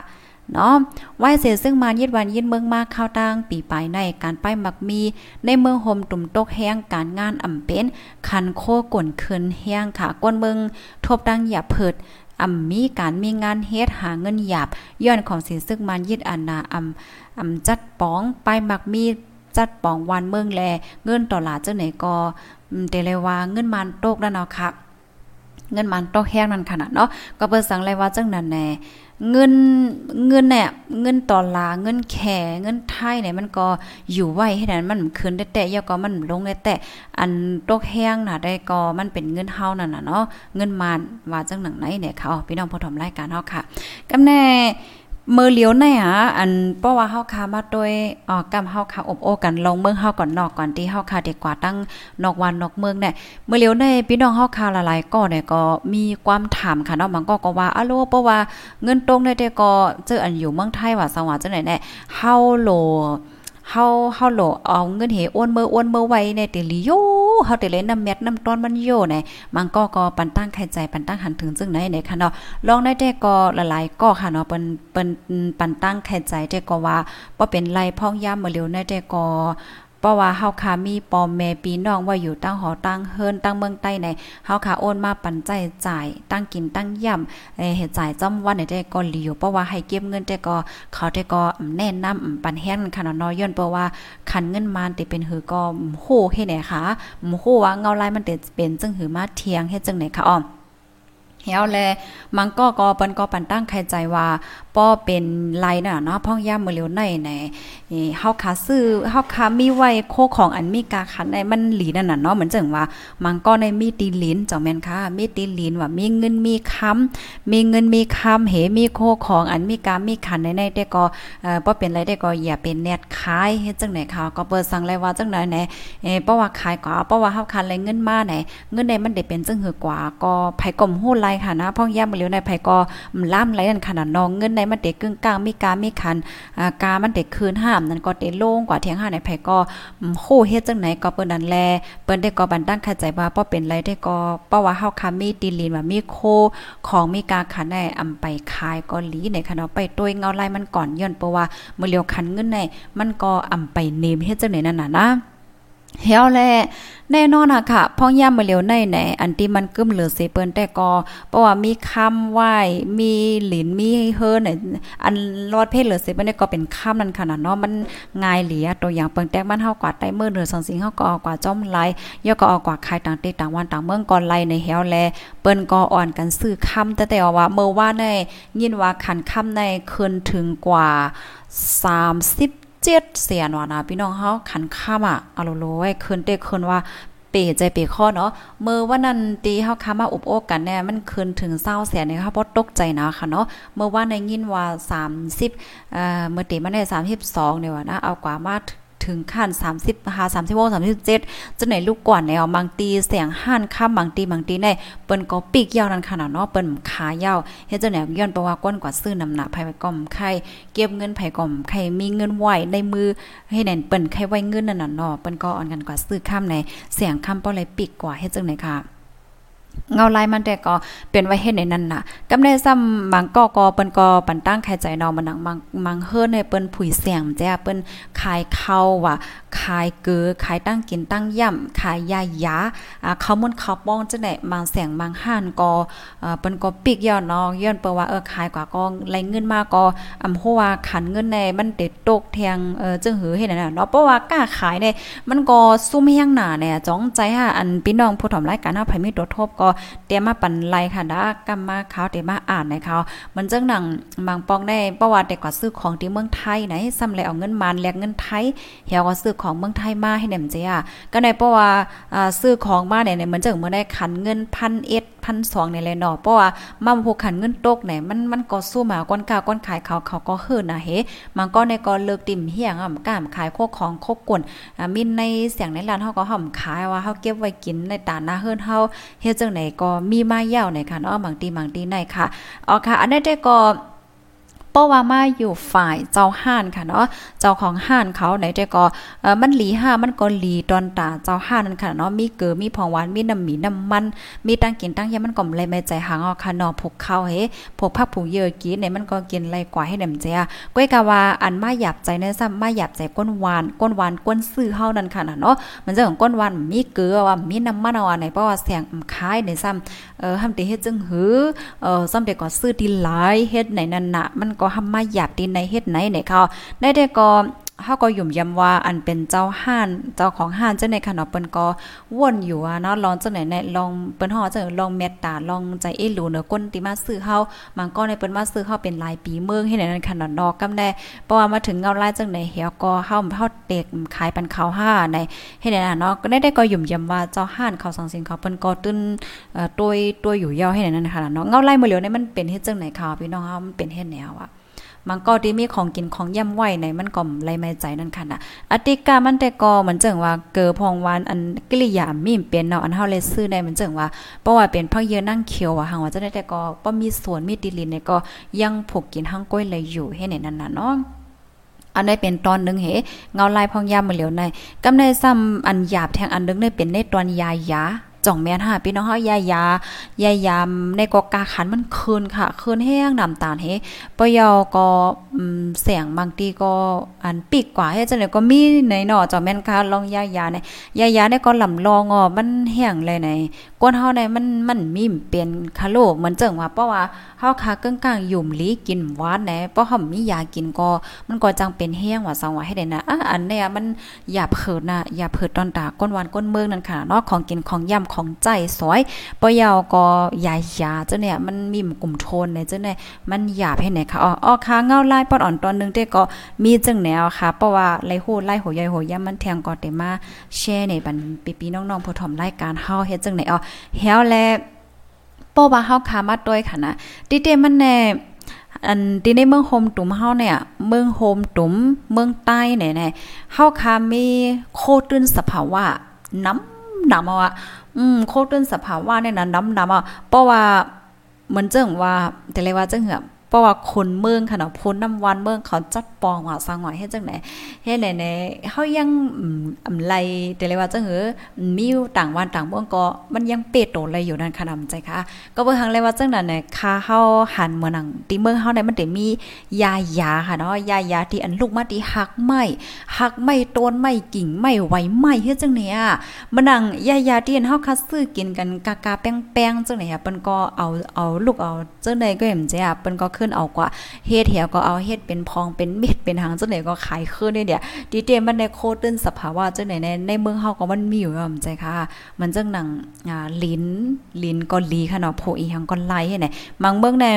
Speaker 2: เนาะไหวเสียซึ่งมายึดวันยึดเมืองมากเข้าตั้งปีปลายในการไปมักมี ในเมืองโฮมตุ่มตกแห้งการงานอ่ำเป็น คันโคก่นเคืนแห้งค่ะก้นเมืองทบดังอย่าเพิด อ่ำมีการมีงานเฮ็ดหาเงินหยาบย้อนของสินซึกมันยึดอันนาอ่ำอ่ำจัดป้องไปมักมีจัดป้องวันเมืองแล เงินต่อหลาจังไหนก็เตเลยว่าเงินมันโตกแล้วเนาะค่ะเงินมันตกแห้งนั่นขนาดเนาะก็เปิ้นสั่งเลยว่าจังนั้นแน่ เงินเงินเนี่ยเงินต่อลาเงินแข่เงินไทยเนี่ยมันก็อยู่ไว้ให้นั้นมันคืนได้แต่ยาก็มันลงได้แต่อันตกแห้งน่ะได้ก็มันเป็นเงินเฮานั่นน่ะเนาะเงินมานว่าจังหนังไหนเนี่ยค่ะพี่น้องผู้ชมรายการเฮาค่ะกำแน่ มือเลี้ยวเนอะอันเพราะว่าเฮาคามาโดยอ๋อกำเฮาคาอบโอกันลงเมืองเฮาก่อนนอกก่อนที่เฮาคาเด็กกว่าตั้งนอกวันนอกเมืองเนี่ยมือเลี้ยวในพี่น้องเฮาคาหลายๆก็เนี่ยก็มีความถามค่ะเนาะมันก็ก็ว่าอ้าวเพราะว่าเงินตรงได้แต่ก็เจออันอยู่เมืองไทยว่าสังว่าจังไหนแน่เฮาโล เฮาเฮาโหลเอาเงินเหอ้วนเมื่ออ้วนเมื่อไว้ในติลิโยเฮาติเลยน้ำเม็ดน้ำตอนมันโยในมันก็ก็ปันตั้งไข่ใจปันตั้งหันถึงจึงไหนในค่ะเนาะลองได้แต่ก็หลายๆก็ค่ะเนาะเปิ้นเปิ้นปันตั้งไข่ใจแต่ก็ว่าบ่เป็นไรพ้องย่ามมาเร็วในแต่ก็ เพราะว่าเฮาค่ะมีปอมแม่ปีน้องว่าอยู่ตั้งหอตั้งเฮิรนตั้งเมืองใต้ในเฮาค่ะโอนมาปันใจจ่าย ตั้งกินตั้งย่ำเอเฮ็ดจ่ายจ้ำวันได้ก็หลียู่เพราะว่าให้เก็บเงินแต่ก็เขาแต่ก็แนะนำปันแฮนค่ะนาะย้อนเพราะว่าคันเงินมานติเป็นหือก็โหเฮ็ดไหนคะโหว่าเงาลายมันติเป็นจึงหือมาเทียงเฮ็ดจังไหนคะอ้อมเฮาแลมังก็ก็เปิ้นก็ปันตั้งใครใจว่า ป้อเป็นไลน่ะเนาะพ่องย่ามมือเหลียวในในเฮาคาซื้อเฮาคามีไว้โคของอันมีกาขันในมันหลีนั่นน่ะเนาะเหมือนจังว่ามังก็ในมีตีลิ้นจ้าแม่นค่ะมีตีลิ้นว่ามีเงินมีค้ำมีเงินมีค้ำเหมีโคของอันมีกามีขันในในแต่ก็เอ่อบ่เป็นไรได้ก็อย่าเป็นแนดขายเฮ็ดจังไหนค่ะก็เปิดสั่งเลยว่าจังไหนไหนเออเพราะว่าขายก็เพราะว่าเฮาคันเลยเงินมาไหนเงินใดมันได้เป็นจังหือกว่าก็ไผก่มฮู้ไลค่ะนะพ่องย่ามมือเหลียวในไผก็ล่าไหลนั่นขนาดน้องเงินในมันเด็กกึ่งกลางมีกามีคันอ่ากามันเด็กคืนห้ามนั่นก็เตโล่งกว่าเทียงห้าในไผก็โคเฮ็ดจังไหนก็เปิ้นนั่นแลเปิ้นได้ก็บันตั้งเข้าใจว่าบ่เป็นไรได้ก็เพราว่าเฮาคามีตีลีนว่ามีโคของมีกาขันได้อำไปขายก็หลีในคันเอาไปตวยเงาลายมันก่อนย้อนเพราะว่าเมื่อเลียวคันเงินในมันก็อำไปเนมเฮ็ดจังไหนนั่นน่ะนะ เฮาแลแน่นอนอะค่ะพ่อย่ำมาเร็วในไหนอันที่มันกึ้มเหลือเสเปิ้นแต่ก็เพราะว่ามีคำไหว้มีหลินมีเฮิรเนี่ยอันรอดเพศเหลือเสเปิ้นก็เป็นคำนั้นขนาดเนาะมันง่ายเหลียตัวอย่างเปิ้นแตกมันเฮากว่าใต้มือเหนือสองสิ่งเฮาก็เอกว่าจ้อมไหลย่อก็เอากว่าขายต่างเตต่างวันต่างเมืองก่อนไหลในเฮาแลเปิ้นก็อ่อนกันซื้อคำแต่แต่ว่าเมื่อว่าในยินว่าขันคำในคืนถึงกว่า30 เจ็ดเสียนวานะพี่น้องเฮาขันข้ามอะเอาโลไว้คืนเตคืนว่าเปใจเปข้อเนาะเมื่อวันนั้นตีเฮาค้ามาอุบโอกกันแน่มันคืนถึง20แสนเนี่ยค่ะบ่ตกใจนะค่ะเนาะเมื่อวานในยินว่า30เอ่อเมื่อตีมันได้32เนี่ยว่านะเอากว่ามา ถึงขั้น30หา36 37จังไหนลูกก่อนแนวบางตีเสียงห้านข้ามบางตีบางตีในเปิ้นก็ปีกยาวนั่นขนาดเนาะเปิ้นขายาวเฮ็ดจังไหนย้อนเพราะว่าก้นกว่าซื้อน้ำหนักไผก่อมไข่เก็บเงินไผก่อมไข่มีเงินไหวในมือให้แน่นเปิ้นไข่ไว้เงินนั่นน่ะเนาะเปิ้นก็อ่อนกันกว่าซื้อข้ามในเสียงข้ามป้อเลยปีกกว่าเฮ็ดจังไหนค่ะ เงาลายมันแต่ก็เป็นไว้เฮ็ดในนั้นน่ะกำในซ้ำบางก็ก็เปิ้นก็ปันตั้งใครใจนาะมันนังบางบางเฮือในเปิ้นผุยเสียงแจ้เปิ้นขายข้าวว่าขายเกือขายตั้งกินตั้งย่ำขายยายาอ่าข้าวมันข้าวป้องจังได๋บางแสงบางห้านก็เอ่อเปิ้นก็ปิกย้อนเนาะย้อนเปิ้ว่าเออขายกว่าก็ไหลเงินมาก็อำหัวว่าขันเงินในมันเด็ดตกแทงเออจึงหือเฮ็ดนั่นน่ะเนาะเพราะว่ากล้าขายเน่มันก็ซุ่มแฮงหน้าเน่จ้องใจฮะอันพี่น้องผู้ถมรายการเฮาไผมีตัวทบก็เตรียมมาปั่นไลค่ะดากำมาเขาเตรียมมาอ่านในเขามันจังหนังบางปองได้ประวัติแต่ก็ซื้อของที่เมืองไทยไหนซ้ำเลยเอาเงินมานแลกเงินไทยเฮียก็ซื้อของเมืองไทยมาให้แหนมเจ้าก็ในเพราะว่าซื้อของมาเนี่ยเหมือนจังเมื่อได้ขันเงินพันเอ็ด พันสองในเลยเนาะเพราะว่ามาพวกขันเงินตกไหนมันมันก็สู้มาก้อนกาก้อนขายเขาเขาก็เฮิรนะเฮมันก็ในก็เลิกติ่มเฮียงอะก้ามขายโคของโคกวนอ่ามินในเสียงในร้านเฮาก็ห่อมขายว่าเฮาเก็บไว้กินในตาหน้าเฮิรนเฮาเฮ็ดจังไหนก็มีมายาวในค่ะเนาะบางทีบางทีในค่ะอ๋อค่ะ อันนี้ได้ก็ ราะว่ามาอยู่ฝ่ายเจ้าห้านค่ะเนาะเจ้าของห้านเขาไหนแต่ก็มันหลีห้ามันก็หลีตอนตาเจ้าห้านนั่นค่ะเนาะมีเกือมีผองหวานมีน้ำหมีน้ำมัน มีตั้งกินตั้งยามันก็เลยไม่ใจหางเอค่ะเนาะพกเขาเฮพกผักผูเยอะกินเนี่ยมันก็กินไรกว่าให้นำเจียก้อยกะว่าอันมาหยับใจในซ้ำมาหยับใจก้นหวานก้นหวานก้นซื้อเฮานั่นค่ะเนาะมันจะของก้นหวานมีเกลือว่ามีน้ำมันเอาอันไหนเพราะว่าเสียงคายในซ้ำเออทำติเฮ็ดจึงหือเออซ้ำเด็กก็ซื้อที่หลายเฮ็ดไหนนั่นน่ะมันก็ทำมาหยับดินในเฮ็ดไหนเนี่ยเขาได้ได้ก็เฮาก็ยุ่มยำว่าอันเป็นเจ้าห้านเจ้าของห้านจังได๋ค่ะเนาะเปิ้นก็วนอยู่ว่าเนาะลองจังไหนในลองเปิ้นฮอจังลองเมตตาลองใจเอหลูเนาะก้นที่มาซื้อเฮามันก็ในเปิ้นมาซื้อเฮาเป็นหลายปีเมืองเฮ็ดนั้นค่ะเนาะนอกกำได้เพราะว่ามาถึงเงาลายจังไหนเฮียก็เฮาเฮาเด็กขายปันข้าวห้าในเฮ็ดนั้นเนาะก็ได้ได้ก็ยุ่มยำว่าเจ้าห้านเขาสังสินเขาเปิ้นก็ตึ้นเอ่อตัวตัวอยู่ยาวให้นั้นค่ะเนาะเงาลายมื้อเหลียวนี่มันเป็นเฮ็ดจังไหนค่ะพี่น้องเฮามันเป็นเฮ็ดแนวอะ มันก็ที่มีของกินของย่ำไหวในมันก็ไรไม่ใจนั่นค่ะนะอติกามันแต่ก็เหมือนจังว่าเกอพองวานอันกิริยามีมเป็นเนาะอันเฮาเลยซื้อได้เหมือนจังว่าเพราะว่าเป็นพักเยอะนั่งเขียวว่าหังว่าจะได้แต่ก็บ่มีสวนมีดิลินเนี่ยก็ยังผกกินหังก้อยเลยอยู่ให้ในนั้นน่ะเนาะอันได้เป็นตอนนึงเหเงาลายพองยามมาเหลียวในกำในซ้ำอันหยาบแทงอันนึงได้เป็นในตอนยายา จ่องแม่นหาพี่น้องเฮายายายายามในกอกาขันมันคืนค่ะคืนแห้งน้ำตาลเฮปยอก็เสียงบางทีก็อันปีกกว่าเฮ็ดจังได๋ก็มีในหนอจ่อแม่นค่ะลองยายาเนี่ยยายาเนี่ยก็ลำลองอ่อมันแห้งเลยในก้นเฮาในมันมันมีเป็นคาโลเหมือนจังว่าเพราะว่าเฮาคากึ่งกลางยุ่มลีกินหวานแหนเพราะเฮามียากินก็มันก็จังเป็นแห้งว่าสังว่าให้ได้นะอะอันเนี้ยมันอย่าเผิดนะอย่าเผิดตอนตาก้นหวานก้นเมืองนั่นค่ะเนาะของกินของย่ำของใจสวยปอยาวก็ยายยาเจ้าเนี่ยมันมีกลุ่มโทนเนี่ยเจ้าเนี่ยมันหยาบให้ไหนคะอ๋ออ๋อค่ะเงาลายปอดอ่อนตอนนึงเด้ก็มีจังแนวค่ะเพราะว่าไล่โหไล่หัวใหญ่หัวย่ำมันแทงก็เตมาแช่ในบันปีๆน้องๆผู้ถ่อมรายการเฮาเฮ็ดจังไหนอ๋อเฮาแลป้ว่าเฮาขามาด้วยค่ะนะติเตมันแน่อันที่ในเมืองโฮมตุ่มเฮาเนี่ย เมืองโฮมตุ่มเมืองใต้เนี่ยๆเฮาคามีโคตื้นสภาวะน้ำหน้ำอะ อืมโคตรต้นสภาวะเนี่ยนะน้ำน้ำอะเพราะว่าเหมือนเจ้งว่าแต่เลยว่าเจ้งเหือ เพราะว่าคนเมืองค่ะเนาะพ้นน้ำวันเมืองเขาจัดปองว่าสางไว้เฮ็ดจังไหนเฮ็ดไหนๆเฮายังอำไลแต่เลยว่าจังหือมีต่างวันต่างเมืองก็มันยังเปโตเลยอยู่นั่นค่ะนำใจค่ะ ก็เบิ่งหังเลยว่าจังนั้นเนี่ยค่าเฮาหันเมืองนังตีเมืองเฮาเนี่ยมันได้มียายาค่ะเนาะยายาที่อันลูกมาที่หักไม้หักไม้ต้นไม้กิ่งไม้ไหวไม้เฮ็ดจังเนี่ยมันนังยายาที่อันเฮาคัดซื้อกินกันกากาแป้งๆจังไหนอะเปิ้นก็เอาเอาลูกเอาจังได๋ก็เห็นจ้ะเปิ้นก็ขึ้นเอากว่าเฮ็ดเหี่ยวก็เอาเฮ็ดเป็นพองเป็นเม็ดเป็นหางจังไหนก็ขายคืนนี่เดียดีเตมันในโคตื้นสภาวะจังไหนในในเมืองเฮาก็มันมีอยู่อ่ใจค่ะ มันจังหนังอ่าลิ้นลิ้นก็ลีค่ะเนาะโผอีหังก็ไล่ให้ไหนบางเมืองใน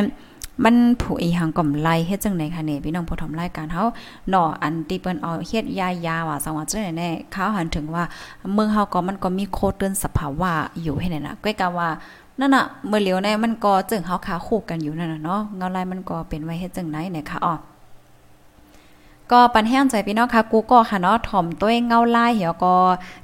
Speaker 2: มันผู้อีหังก่อมไล่เฮ็ดจังไหนคะเนี่ยพี่น้องผู้ทำรายการเฮาเนาะอันที่เปิ้นเอาเฮ็ดยายาว่าสังว่าจังไหนแน่เขาหันถึงว่าเมืองเฮาก็มันก็มีโคตื้นสภาวะอยู่ให้ไหนนะก็กะว่า นั่นน่ะเมื่อเหลียวในมันก็จึงเฮาขาคู่กันอยู่นั่นน่ะเนาะเงาลายมันก็เป็นไว้เฮ็ดจังไหนเนี่ยค่ะอ๋อ ก็ปันแห้งใจพี่น้องค่ะกูก็ค่ะเนาะถ่อมตัวเงเงาลายเหี่ยวก็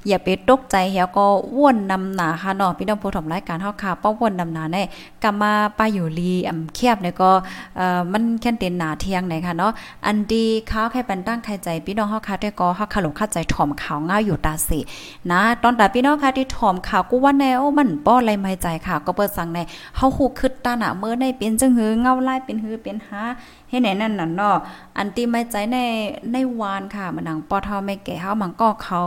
Speaker 2: อย่าไปตกใจเหี่ยวก็ว่นนำหนาค่ะเนาะพี่น้องผู้ถ่อมรายการเฮาค่ะป้อว่นนำหนาเนี่ยกลับมาป้าอยู่ลีอำเคียบเนี่ยก็เอ่อมันแค่นเต็นหนาเที่ยงไหนค่ะเนาะอันดีข้าวแค่ปันตั้งใครใจพี่น้องเฮาค่ะแต่ก็เฮาค่ะหลงคัดใจถ่อมข่าวง่ายอยู่ตาสินะตอนตาพี่น้องค่ะที่ถ่อมข่าวกูว่าแนวมันป้ออะไรไม่ใจค่ะ ก็เปิดสั่งในเฮาฮู้คึดตาหนาเมื่อในเป็นจังหือเงาลายเป็นหือเป็นหาให้ไหนนั่นน่ะเนาะอันที่ไม่ใจในในวานค่ะมันหนังปอทอไม่แก่เฮามันก็เขา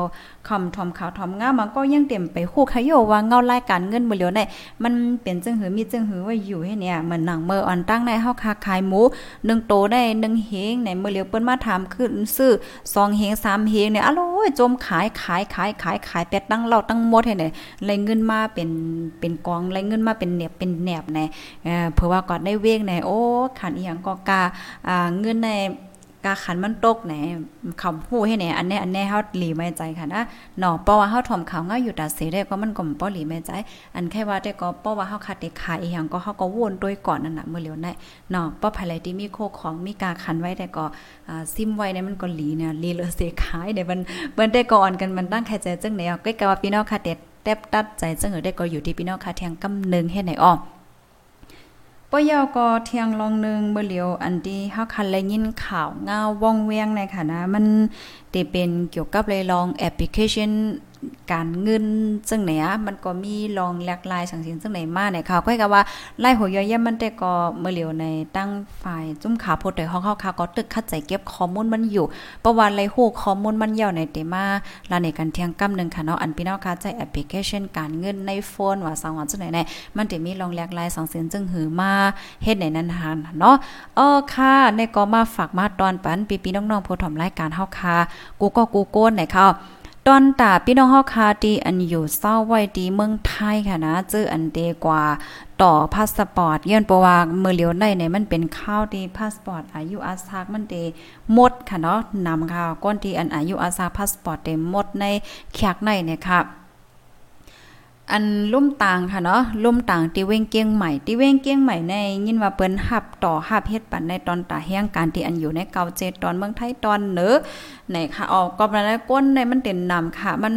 Speaker 2: คำทอมขาวทอมงามันก็ยังเต็มไปคู่ขยโยว่าเงารายการเงินบ่เหลียวในมันเป็นจึงหือมีจึงหือไว้อยู่ให้เนี่ยเหมือนหนังเมื่ออ่อนตั้งในเฮาคาขายหมู1โตได้1เฮงในเมื่อเหลียวเปิ้นมาถามขึ้นซื้อ2เฮง3เฮงเนี่ยอร่อยจมขายขายขายขายขายเป็ดตั้งเราตั้งหมดให้เนี่ยเลยเงินมาเป็นเป็นกองเลยเงินมาเป็นเนบเป็นแหนบในเอ่อเผื่อว่าก่อนได้เวกในโอ้ขันอีหยังก็กาอ่าเงินใน กาขันมันตกแหนคำพูดให้แหนอันนี้อันนี้เฮาหลีไม่ใจค่ะนะเนาะเพราะว่าเฮาถ่อมขาวง่ายอยู่ตาเสได้ก็มันก็บ่หลีไม่ใจ อันแค่ว่าแต่ก็เพราะว่าเฮาคัดได้ขายอีหยังก็เฮาก็วนด้วยก่อนนั่นน่ะเมื่อเหลียวได้เนาะเพราะภายไรที่มีโคของมีกาขันไว้แต่ก็ซิมไว้เนี่ยมันก็หลีเนี่ยหลีเลยเสียขายได้มันเบิ่นได้ก่อนกันมันตั้งแค่ใจจังแนวก็กะว่าพี่น้องค่ะเด็ดแทบตัดใจจังเออได้ก็อยู่ที่พี่น้องค่ะแทงกำนึงเฮ็ดไหนอ้อ ปยอก็เทียงลองนึงเบเหลียวอันที่เฮาคันเลยยินข่าวเงาว่องเวียงในค่ะนะ มันจะเป็นเกี่ยวกับเลยลองแอปพลิเคชัน การเงินจังไหนอะมันก็มีลองหลากหลายสังสินจังไหนมาเนี่ยค่ะก็กับว่าไล่หัวย่อยมันแต่ก็เมื่อเหลียวในตั้งฝ่ายจุ้มขาโพดแต่ห้องเฮาค่ะก็ตึกคัดใจเก็บข้อมูลมันอยู่ ประวัติไรฮู้ข้อมูลมันยาวในเตมาลาในการเที่ยงกำนึงค่ะเนาะอันพี่น้องค่ะใจแอปพลิเคชันการเงินในโฟนว่าสังว่าจังไหนในมันจะมีลองหลากหลายสังสินจึงหือมาเฮ็ดในนั้นหาเนาะเออค่ะในก็มาฝากมาตอนปันปีๆน้องๆผู้ถมรายการเฮาค่ะกูก็กูโก้นไหนค่ะ ตอนตาพี่น้องเฮาคาดีอันอยู่เศร้าไว้ดีเมืองไทยค่ะนะจื้ออันเดกว่าต่อพาสปอร์ตย้อนประวาเมื่อเลียวในเนี่ยมันเป็นข้าวดีพาสปอร์ตอายุอาซากมันเดหมดค่ะเนาะนำค่ะก้นที่อันอายุอาซากพาสปอร์ตเดหมดในแขกในเนี่ยค่ะ อันลุ่มต่างค่ะเนาะลุ่มต่างที่เว้งเกียงใหม่ที่เว้งเกียงใหม่ในยินว่าเปิ้นหับต่อหับเฮ็ดปันในตอนตาแห้งการที่อันอยู่ในเกาเจตอนเมืองไทยตอนเหนือไหนค่ะออกก็นั้นก้นในมันเต็นนำค่ะ มัน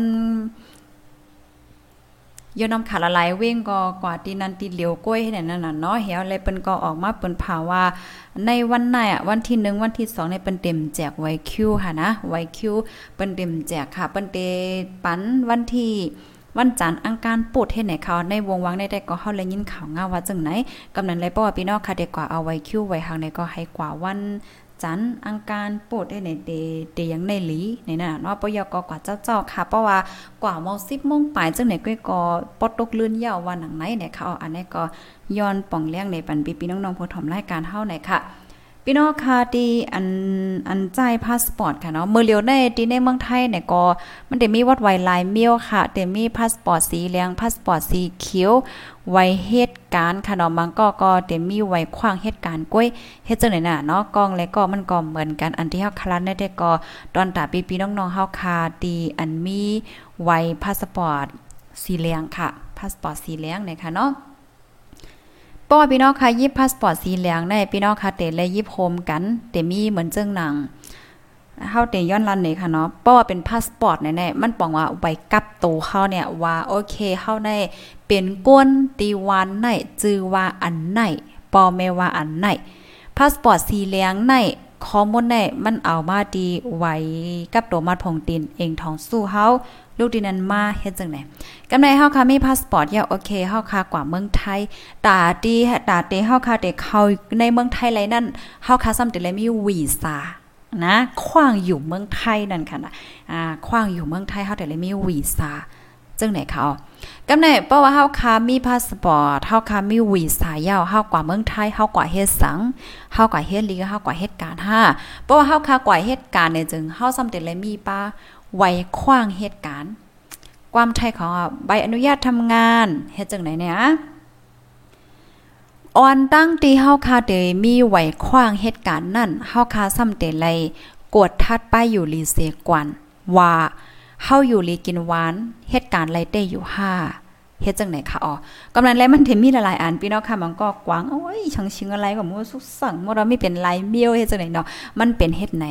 Speaker 2: ยนำขาละลายเว้งก็กว่าที่นั้นที่เหลียวกล้วยให้นั่นน่ะเนาะเหี่ยวเลยเปิ้นก็ออกมาเปิ้นภาว่า ในวันไหนอะวันที่1วันที่2ในเปิ้นเต็มแจกไวคิวค่ะนะไวคิวเปิ้นเต็มแจกค่ะเปิ้นเตปันวันที่ วันจันทร์อังการปูดเฮ็ดไหนเขาในวงวังได้แต่ก็เฮาเลยยินข่าวงาว่าจังไหนกำนั้นเลยป้อพี่น้องค่ะเด็กกว่าเอาไว้คิวไว้ทางในก็ให้กว่าวันจันทร์อังการปูดได้ในเดเดยังในหลีในน่ะเนาะปยกกว่าเจ้าเจ้าค่ะ เพราะว่ากว่าโมง10โมงปลายจังไหนก็ก็ปอดตกลื่นยาววันหนังไหนเนี่ยค่ะอันนี้ก็ย้อนป่องเลี้ยงในปันพี่ๆน้องๆผู้ถมรายการเฮาไหนค่ะ พี่น้องค่ะที่อันอันใจพาสปอร์ตค่ะเนาะเมื่อเลียวในที่ในเมืองไทยเนี่ยก็มันได้มีวัดไวลายเมียวค่ะแต่มีพาสปอร์ตสีเหลืองพาสปอร์ตสีเขียวไว้เหตุการณ์ค่ะเนาะมันก็ก็แต่มีไว้ขวางเหตุการณ์ก้วยเฮ็ดจังได๋น่ะเนาะกองและก็มันก็เหมือนกันอันที่เฮาคลันได้ก็ตอนตาพี่ๆน้องๆเฮาคาดีอันมีไว้พาสปอร์ตสีเหลืองค่ะพาสปอร์ตสีเหลืองเนี่ยค่ะเนาะ ป้อพี่น้องค่ะยิบพาสปอร์ตสีเหลืองในพี่น้องค่ะเตและยิบโฮมกันเตมีเหมือนเจ้งหนังเข้าเตย้อนรันนี่ค่ะเนาะเพราะว่าเป็นพาสปอร์ตแน่ๆมันปองว่าไว้กับตัวเฮาเนี่ยว่าโอเคเข้าได้เป็นก้นตีวันไหนจือว่าอันไหนปอแม่ว่าอันไหนพาสปอร์ตสีเหลืองใน ข้อมูลในมันเอามาดีไว้กับตัวมัดพงตินเองทองสู้เฮาลูกดินันมาเฮ็ดจังได๋กำไรเฮาค่ะมีพาสปอร์ตยาโอเคเฮาค่ะกว่าเมืองไทยตาดีตาเตเฮาค่ะเด็กเข้าในเมืองไทยไรนั่นเฮาค่ะซ้ำแต่เลยมีวีซ่านะขว้างอยู่เมืองไทยนั่นค่ะนะอ่าขว้างอยู่เมืองไทยเฮาแต่เลยมีวีซ่า จังไหนเขากำไหนเพราะว่าเฮาคามีพาสปอร์ตเฮาคามีวีซ่ายาวเฮากว่าเมืองไทยเฮากว่าเฮ็ดสังเฮากว่าเฮ็ดลีเฮากว่าเฮ็ดการห้าเพราะว่าเฮาคากว่าเฮ็ดการเนี่ยจึงเฮาซ้ำแต่เลยมีป้าไว้ขว้างเหตุการณ์ความไทยของใบอนุญาตทำงานเฮ็ดจังไหนเนี่ยออนตั้งตีเฮาคาเดมีไหวขว้างเหตุการณ์นั่นเฮาคาซ้ำเตไลกดทัดป้ายอยู่ลีเซกวันว่า เฮาอยู่ลีกินหวานเหตุการณ์ไรเต้อยู่ห้าเฮ็ดจังไหนคะอ๋อกำลังแล้วมันเทมีหลายๆอันพี่น้องค่ะมันก็กว้างโอ้ยชังชิงอะไรก็มูสุกสั่งบ่เราไม่เป็นลายเมียวเฮ็ดจังไหนเนาะมันเป็นเฮ็ดไหน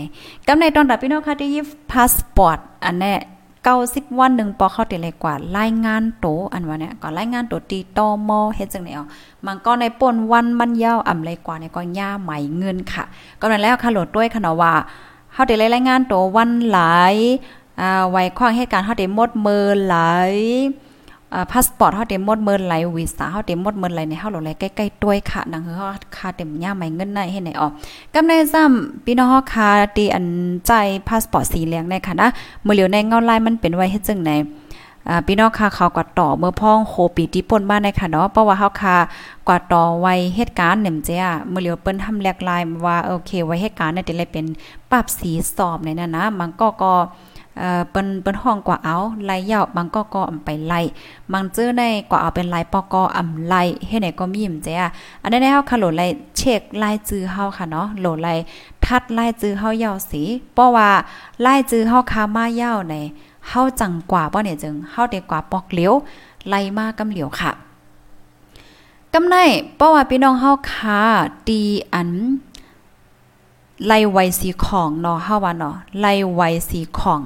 Speaker 2: กำในตอนรับพี่น้องค่ะที่ยิบพาสปอร์ตอันแน่เก้าสิบวันหนึ่งปอเข้าติเลยกว่า รายงานโตอันว่าเนี่ยก็รายงานโตตีตอมอเฮ็ดจังไหนอ๋อมันก็ในป่นวันมันยาวอ่ำเลยกว่าเนี่ยก็ย่าใหม่เงินค่ะกำลังแล้วค่ะโหลดด้วยค่ะเนาะว่าเฮาได้รายงานโตวันหลาย ไว้ข้างเหตุการณ์เฮาได้หมดเมือหลายพาสปอร์ตเฮาเต็มหมดเมินไหลวีซ่าเฮาเต็มหมดเมินไหลในเฮาหลงไหลใกล้ๆต้วยค่ะนังคือเฮาค่าเต็มย่าใหม่เงินในเฮ็ดไหนออกกำในซ้ำพี่น้องเฮาค่าตีอันใจพาสปอร์ตสีเหลืองในค่ะนะมื้อเหลียวในเงาลายมันเป็นไว้เฮ็ดจังไหนอ่าพี่น้องค่ะเขากว่าต่อเมื่อพ้องโคปีที่ป่นบ้านในค่ะเนาะเพราะว่าเฮาค่ะกว่าต่อไว้เหตุการณ์เนี่ยเจ้ะเมื่อเหลียวเปิ้นทำแลกลายว่าโอเคไว้เหตุการณ์เนี่ยจะเป็นปรับสีสอบในนั้นนะมันก็ก็ เปิ้นเปิ้นห้องกว่าเอาไล่ยาวบางก็ก็อำไปไล่บางจื้อในกว่าเอาเป็นลายปอกออำไล่เฮ็ดไหนก็มีหมจ้ะอันนี้เฮาค่ะโหลดไล่เช็คลายจื้อเฮาค่ะเนาะโหลดไล่ทัดลายจื้อเฮายาวสิเพราะว่าลายจื้อเฮาคามายาวในเฮาจังกว่าบ่เนี่ยจึงเฮาได้กว่าปอกเหลียวไล่มากำเหลียวค่ะกำไนเพราะว่าพี่น้องเฮาคาตีอันไล่ไวสีของเนาะเฮาว่าเนาะไล่ไวสีของ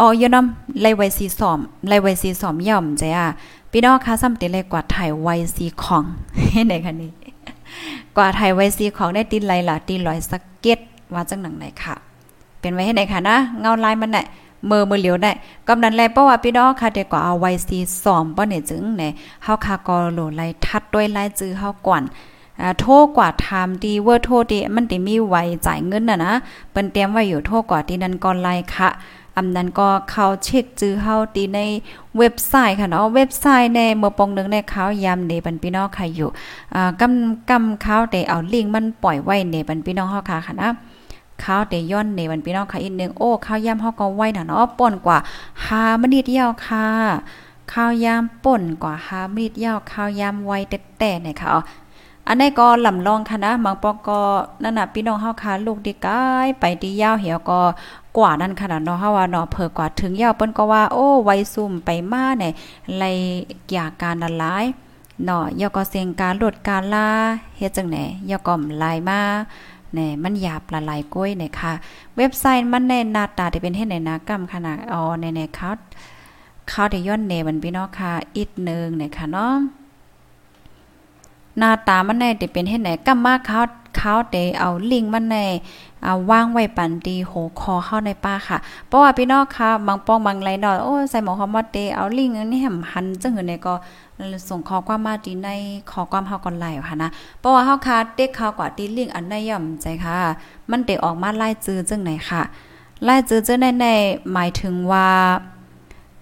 Speaker 2: อ๋อยนำไล่ไวสีสอมไล่ไวสีสอมย่อมจ้ะพี่น้องคะซ้ำติเลยกว่าถ่ายไวสีของเห็นไหนคะนี่กว่าถ่ายไวสีของได้ตินไลล่ะตินลอยสเก็ตว่าจังหนังไหนค่ะ เป็นไว้ให้ไหนค่ะนะเงาลายมันน่ะมือมือเหลียวได้กำนันแลเพราะว่าพี่น้องค่ะเด็กก็เอาไว้สีสอมป้อเนี่ยจึงเนี่ยเฮาค่ะก็โหลไลทัดด้วยไลจื้อเฮาก่อนอ่าโทรกว่าไทม์ดีเวอร์โทรดีมันติมีไวจ่ายเงินน่ะนะเปิ้นเตรียมไว้อยู่โทรกว่าที่นันก่อนไลค่ะ อำนั้นก็เขาเช็คจื้อเฮาตีในเว็บไซต์ค่ะเนาะเว็บไซต์ในเมื่อปองนึงในเขายามในบันพี่น้องค่ะอยู่อ่ากำกำข่าแต่เอาลิงก์มันปล่อยไว้ในบันพี่น้องเฮาค่ะค่ะนะข้าวแต่ย้อนในวันพี่น้องค่ะอีกนึงโอ้ข้าวยำเฮาก็ไว้น่ะเนาะป่นกว่า5มินิเดียวค่ะข้าวยำป่นกว่า5มินิยาวข้าวยำไว้แต่เนี่ยค่ะอันนี้ก็ลำลองค่ะนะบางปอก็นั่นน่ะพี่น้องเฮาค่ะลูกดีกายไปดียาวเหี่ยวก็กว่านั่นขนาดเนาะเฮาว่าเนาะเพิ่กว่าถึงยาวเปิ้นก็ว่าโอ้ไวซุ่มไปมาเนี่ยไลยการละลายเนาะยอก็เสียงการลดการลาเฮ็ดจังไหนยอก็ลายมาเนี่ยมันหยาบละลายก้อยเนี่ยค่ะ เว็บไซต์มันในหน้าตาที่เป็นเฮ็ดในนากรรมขนาดอ๋อในในเขาเขาได้ย้อนเนมันพี่น้องค่ะอีกนึงเนี่ยค่ะเนาะ หน้าตามันในที่เป็นเฮ็ดไหนกำมาเขาเขาเตเอาลิงมันในอ่าวางไว้ปันดีโหคอเข้าในป้าค่ะ เพราะว่าพี่น้องค่ะบางป้องบางไรเนาะโอ้ใส่หมอคอมอเตเอาลิงอันนี้แหมหันจังหือเนี่ยก็ส่งขอความมาดีในขอความเฮาก่อนไลค่ะนะ เพราะว่าเฮาค่ะเด็กเขากว่าตีลิงอันใดย่อมใจค่ะ มันเตออกมาไล่จื้อจังไหนค่ะ ไล่จื้อจังในหมายถึงว่า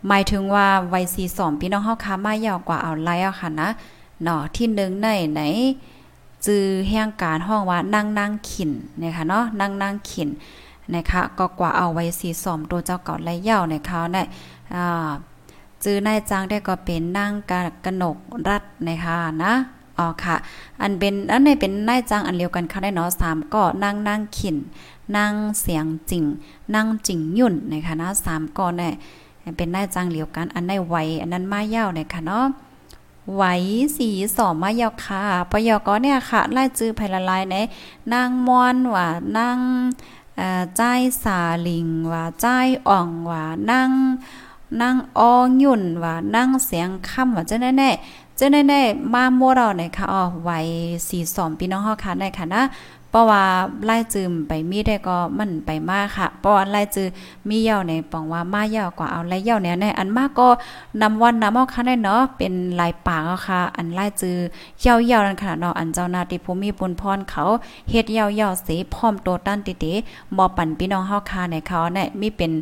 Speaker 2: หมายถึงว่าวัย42พี่น้องเฮาค่ะมา ยาวกว่าเอาไล่เอาค่ะนะ เนาะที่1ในไหนจื้อแห่งการห้องว่านั่งนั่งขินนะคะเนาะนั่งนั่งขินนะคะก็กว่าเอาไว้สีสอมตัวเจ้าเก่าไรเย่าในเขาเนี่ยจื้อนายจางได้ก็เป็นนั่งกะกนกรัดนะคะนะอ๋อค่ะ อันเป็นอันนี้เป็นนายจางอันเดียวกันค่ะได้เนาะสามก็นั่งนั่งขิน นั่งเสียงจริง นั่งจริงยุ่นนะคะนะสามก็เนี่ยเป็นนายจางเดียวกันอันในไวอันนั้นมาเย่าเนี่ยค่ะเนาะ ไหวสีสอมายาค่ะปยก็เนี่ยค่ะไล่จื้อไผละลายในนางมอนว่านั่งเอ่อใจสาลิงว่าใจอ่องว่านั่งนั่งอองยุ่นว่านั่งเสียงค่ำว่าจะแน่ๆจะแน่ๆมามัวเราเนี่ยค่ะอ๋อไหวสีสอมพี่น้องเฮาค่ะได้ค่ะนะ ราะว่าไล่จืมไปมีได้ก็มันไปมากค่ะเพราะว่าไล่จือมีเย่าในปองว่ามาเย่ากว่าเอาไล่เย่าเนี่ยในอันมากก็นำวันนำเอาค่ะได้เนาะเป็นลายปากค่ะ อันไล่จือเย่าเย่านั่นค่ะเนาะอันเจ้านาติภูมิปุนพรเขาเฮ็ดเย่าเย่าเสีพร้อมโตตั้นติติบ่ปั่นพี่น้องเฮาค่ะในเขาเนี่ยมีเป็น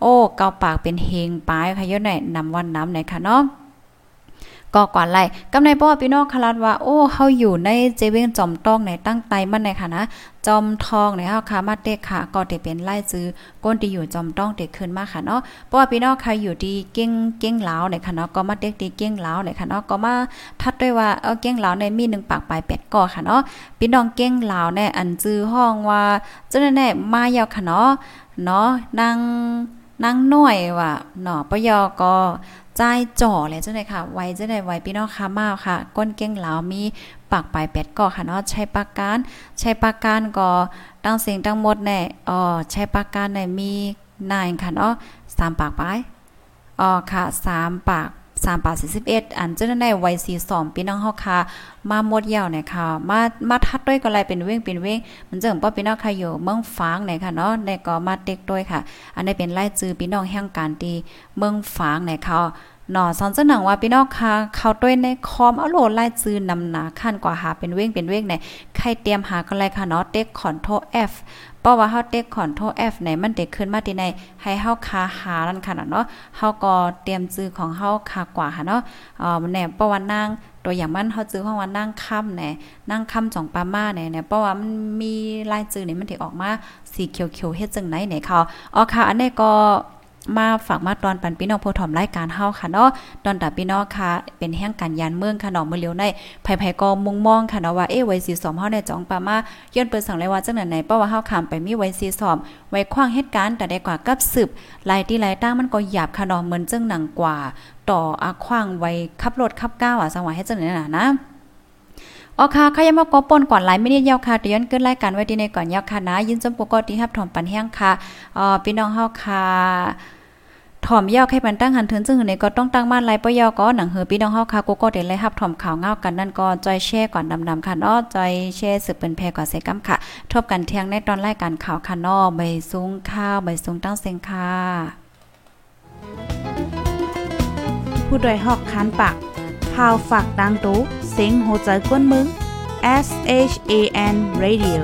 Speaker 2: โอ้เกาปากเป็นเฮงปลายค่ะยอะไหนนำวันน้ำไหนค่ะเนาะ ก็กว่าไล่กำในป้อพี่น้องคลาดว่าโอ้เฮาอยู่ในเจเวงจอมต้องในตั้งไตมันในค่ะนะจอมทองในเฮาค่ะมาเด็กค่ะก็ได้เป็นไล่ซื้อก้นที่อยู่จอมต้องเด็กขึ้นมาค่ะเนาะเพราะว่าพี่น้องใครอยู่ดีเก้งเก้งเหลาในค่ะเนาะก็มาเด็กดีเก้งเหลาในค่ะเนาะก็มาทัดด้วยว่าเออเก้งเหลาในมี1ปากปลายเป็ดก่อค่ะเนาะพี่น้องเก้งเหลาในอันจื้อห้องว่าจังแน่มายาวค่ะเนาะเนาะนางนางน้อยว่าเนาะปยอก็ ใจจ่อเลยจ้าเลยค่ะ ไว้จ้าเลยไว้พี่น้องค่ะมาค่ะ ก้นเก้งเหลามีปากปลายเป็ดก็ค่ะเนาะใช้ปากการใช้ปากการก็ตั้งเสียงตั้งหมดแน่อ๋อใช้ปากการในมีนายค่ะเนาะสามปากปลายอ๋อค่ะสามปาก สามปากสี่สิบเอ็ดอันเจ้าในวัยสี่สองพี่น้องเฮาค่ะมาหมดยาวเนี่ยค่ะมามาทัดด้วยก็เลยเป็นเว้งเป็นเว้งมันเจิงป้อพี่น้องค่ะอยู่เมืองฟางเนี่ยค่ะเนาะในก็มาเด็กด้วยค่ะ อันนี้เป็นไล่จือพี่น้องแห่งการตีเมืองฟางเนี่ยค่ะหนอสอนเจ้าหนังว่าพี่น้องค่ะเขาด้วยในคอมเอาโหลดไล่จือนำหนาขั้นกว่าหาเป็นเว้งเป็นเว้งไหนใครเตรียมหาก็เลยค่ะเนาะเต็กคอนโทร F เพราะว่าเฮาเต็กคอนโทร F ไหนมันเด็กขึ้นมาที่ในให้เฮาคาหานั่นค่ะเนาะเฮาก็เตรียมจื้อของเฮาคากว่าค่ะเนาะอ๋อมันแน่เพราะว่านางตัวอย่างมันเฮาจื้อของว่านั่งค่ำแหน่นั่งค่ำจองปามาแหน่เนี่ยเพราะว่ามันมีลายจื้อนี่มันถึออกมาสีเขียวๆเฮ็ดจังไหนเนี่ยค่ะอ๋อค่ะอันนี้ก็ มาฝากมาตอนปันพี่น้องผู้ถ่อมรายการเฮาค่ะเนาะตอนตับพี่น้องค่ะ เป็นแห่งการยานเมืองค่ะเนาะเมื่อเร็วในไผๆก็มุงมองค่ะเนาะว่าเอ๊ะไว้สีสอมเฮาในจองปามาย้อนเปิดสั่งเลยว่าจังไหนเพราะว่าเฮาข้ามไปมีไว้สีสอม ไว้ขว้างเหตุการณ์แต่ได้กว่ากับสืบลายที่ลายตั้งมันก็หยาบค่ะเนาะเหมือนจังหนังกว่า ต่ออาขว้างไว้ขับรถขับก้าวอะสังว่าให้จังไหนน่ะนะอ๋อค่ะขยามากปนก่อนหลายไม่ได้ยาวค่ะแต่ย้อนเกินรายการไว้ดีในก่อนยาวค่ะนะ ยินจมปกติรับถอมปันแห้งค่ะอ๋อพี่น้องเฮาค่ะ ถ่อมยาวให้ปันตั้งหันถึงซึ่งในก็ต้องตั้งบ้านไลปยอก็หนังเหือพี่น้องเฮาค่ะกูก็เดี๋ยวเลยรับถ่อมข่าวเงากันนั่นก็จอยแช่ก่อนดำๆค่ะเนาะจอยแช่สืบเป็นแพกว่าเซกัมค่ะ ทบกันเที่ยงในตอนรายการข่าวค่ะเนาะใบสูงข้าวใบสูงตั้งเซงค่ะ
Speaker 1: ผู้ดยหอกคันปากพาวฝากดังตู้เซ็งโหใจกวนมึง S H A N Radio